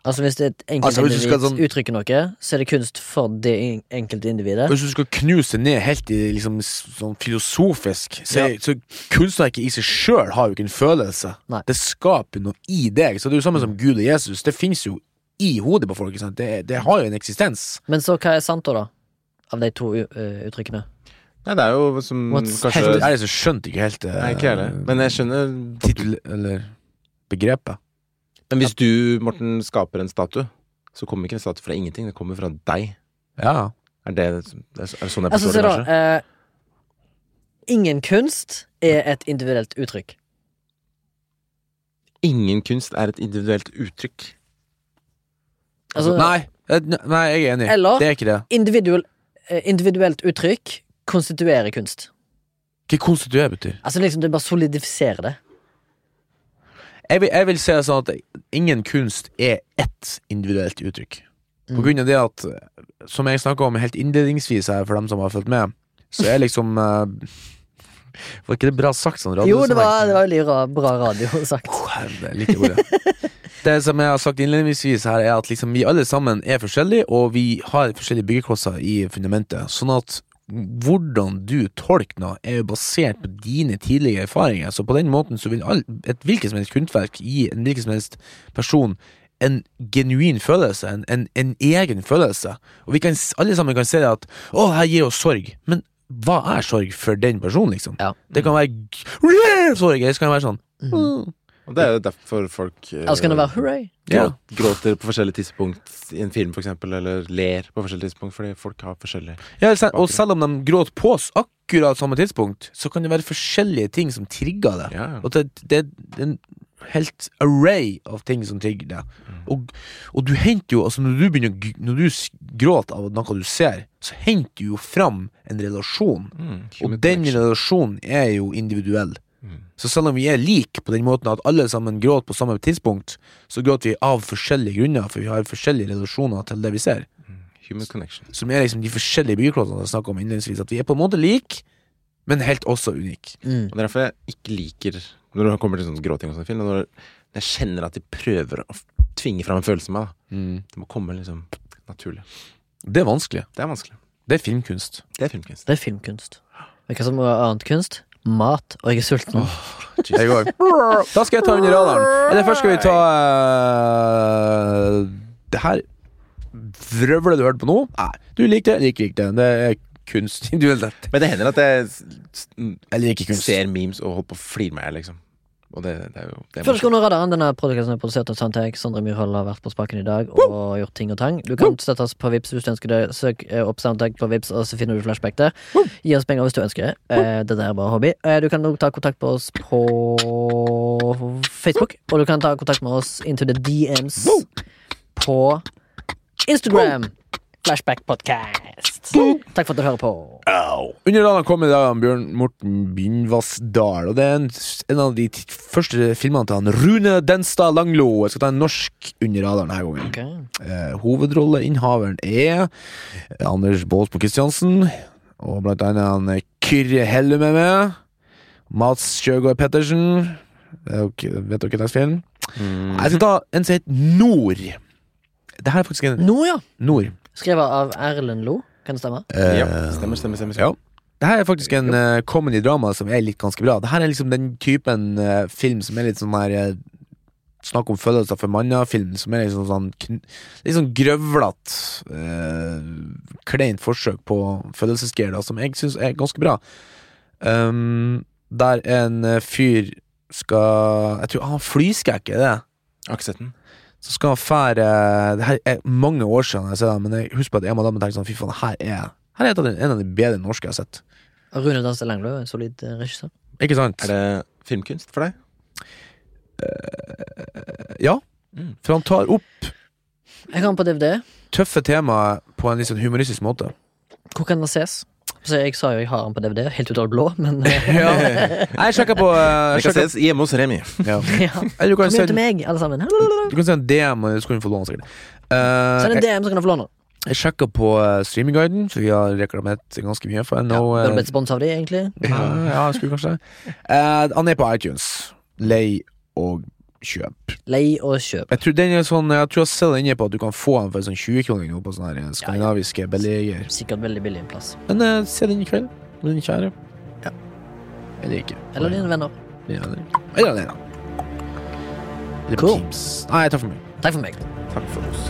B: Altså hvis et
C: er et du
B: enkeltindivid
C: altså, sånn-
B: uttrykker noe, så er det kunst for det enkelte individet.
C: Hvis du skal knuse det ned helt i liksom sånn filosofisk, så, ja. så kunstverket i seg sjøl har jo ikke en følelse.
B: Nei.
C: Det skaper noe i deg. Så det er jo samme som Gud og Jesus. Det fins jo i hodet på folk. Ikke sant? Det, det har jo en eksistens.
B: Men så hva er sant, da? da? Av de to uttrykkene?
A: Nei, det er jo som
B: What's
A: kanskje
C: Helt Jeg så skjønte ikke helt
A: Nei, ikke jeg heller. Men jeg skjønner
C: tittel, eller begrepet.
A: Men hvis du, Morten, skaper en statue, så kommer ikke en statue fra ingenting. Det kommer fra deg.
C: Ja.
A: Er det, er det sånn jeg forstår det, kanskje?
B: eh, ingen kunst er et individuelt uttrykk.
A: Ingen kunst er et individuelt uttrykk.
B: Altså,
C: Nei, nei, jeg er enig.
B: Eller-
C: Det er ikke det.
B: individuell, eh, individuelt uttrykk konstituerer kunst.
C: Hva konstituerer betyr?
B: Altså liksom Det bare solidifiserer det.
C: Jeg vil, jeg vil si sånn at ingen kunst er ett individuelt uttrykk. På grunn av det at, eh, som jeg snakka om helt innledningsvis her, for dem som har fulgt med, så er liksom eh, Var ikke det bra sagt sånn?
B: Jo, det var, det var veldig ra, bra radio sagt.
C: Oh, herre, litt ordet. Det som jeg har sagt innledningsvis her, er at liksom vi alle sammen er forskjellige, og vi har forskjellige byggeklosser i fundamentet. Sånn at hvordan du tolker noe, er jo basert på dine tidligere erfaringer. Så på den måten så vil all, et hvilket som helst kunstverk gi en hvilken som helst person en genuin følelse, en, en, en egen følelse. Og vi kan alle sammen kan se at 'Å, her gir oss sorg', men hva er sorg for den personen, liksom?
B: Ja.
C: Det kan være sorg, eller så kan det være sånn
B: Mhm.
A: Og det er jo derfor folk eh,
B: Eller kan det være hurray.
C: Ja.
A: gråter på forskjellige tidspunkt i en film, for eksempel, eller ler på forskjellige tidspunkt, fordi folk har forskjellige
C: Ja, se- og selv om de gråter på oss akkurat samme tidspunkt, så kan det være forskjellige ting som trigger det.
A: Ja, ja.
C: Og det, det er en helt array av ting som trigger det. Og, og du henter jo, altså når du begynner å Når du s- gråter av noe du ser, så henter du jo fram en relasjon.
A: Mm,
C: Og den
A: connection.
C: relasjonen er jo individuell.
A: Mm.
C: Så selv om vi er like på den måten at alle sammen gråter på samme tidspunkt, så gråter vi av forskjellige grunner, for vi har forskjellige relasjoner til det vi ser.
A: Human connection.
C: Som er liksom de forskjellige byggeklossene jeg snakka om innledningsvis. At vi er på en måte like, men helt også unike.
B: Mm.
A: Og det er derfor jeg ikke liker Når det kommer til sånn gråting og sånn film, når jeg kjenner at de prøver å tvinge fram en følelse i meg, da. Det må komme liksom naturlig.
C: Det er vanskelig.
A: Det er vanskelig.
C: Det er filmkunst.
A: Det er filmkunst.
B: Det er filmkunst. Ikke som annet kunst? Mat. Og jeg er sulten.
C: Jeg. Da skal jeg ta under radaren. Eller først skal vi ta uh, Det her vrøvlet du hørte på nå. Nei, du likte det, ikke likte det. Det er kunst.
A: Men det hender at jeg
C: Jeg
A: ser memes og holder på å flire meg, liksom. Og det, det er jo det er
B: Før du skal
A: morsomt.
B: under radaren, denne podcasten er produsert av Sandtek. Sondre Myrhold har vært på spaken i dag og gjort ting og tang. Du kan støtte oss på Vips hvis du ønsker det. Søk eh, opp Soundtag på Vips, og så finner du flashback der. Gi oss penger hvis du ønsker det. Eh, Det der er bare hobby. Eh, Du kan også ta kontakt med oss på Facebook, og du kan ta kontakt med oss into the DMs på Instagram. Flashback Podcast. Takk for at du hører på.
C: Under radaren kom i dag Bjørn Morten Bindvassdal. Og det er en, en av de første filmene til han Rune Denstad Langlo. Jeg skal ta en norsk under radaren denne gangen.
B: Okay.
C: Eh, hovedrolleinnehaveren er Anders Baasbo Christiansen. Og blant annet han Kyrre Hellum Helle med. Mats Kjøgaard Pettersen. Er jo- Vet dere hvilken film?
A: Mm.
C: Jeg skal ta en som heter Nord. Det her er faktisk en
B: Nord, ja.
C: Nord.
B: Skrevet av Erlend Lo. Kan det stemme?
C: Eh,
A: Ja, stemmer, stemmer, stemmer.
C: Ja. Det her er faktisk en uh, comedy-drama som er litt ganske bra. Det her er liksom den typen uh, film som er litt sånn her uh, Snakk om følelser for manna-film, som er liksom sånn kn Litt sånn grøvlete, uh, kleint forsøk på følelsesgear, da, som jeg syns er ganske bra. Um, der en eh, fyr skal Jeg tror han flyskrekk, er det?
A: Aksetten.
C: Så skal han fære Det her er mange år siden jeg ser det, men jeg husker på at jeg og madammen tenkte sånn Fy faen, her er Her er et av de, en av de bedre norske jeg har sett.
B: Rune Danstad Langlo, en solid eh, regissør.
C: Ikke sant?
A: Er det filmkunst for deg?
C: Ja.
A: Mm.
C: For han tar opp
B: Jeg kan på DVD.
C: tøffe temaer på en litt sånn humoristisk måte.
B: Hvor kan det ses? Så jeg sa jo jeg har den på DVD, helt ut av det blå, men eh,
C: Ja. Jeg sjekka på eh,
A: Det kan ses hjemme hos Remi.
C: ja.
B: ja.
C: Du kan
B: Kom hjem til
C: sende
B: meg, alle sammen.
C: du kan sende en DM, og så kan du få låne sikkert. Uh,
B: Send en DM, så kan du få låne.
C: jeg sjekka på uh, Streamingguiden, for vi har reklamert ganske mye for den.
B: Ja, blitt sponsa av de, egentlig.
C: ja, ja, skulle kanskje uh, Han er på iTunes. Lei og kjøp.
B: Lei og kjøp.
C: Jeg tror den er sånn Jeg tror jeg ser den inne på at du kan få den for sånn 20 kroner nå på sånne her skandinaviske billiger.
B: Sikkert veldig billig en plass.
C: Men uh, se den i kveld, med din kjære.
B: Ja.
C: Eller ikke.
B: Eller dine venner.
C: Ja, Eller eller alene. Eller
B: Cool.
C: Teams. Nei, takk for meg.
B: Takk for meg.
A: Takk for oss.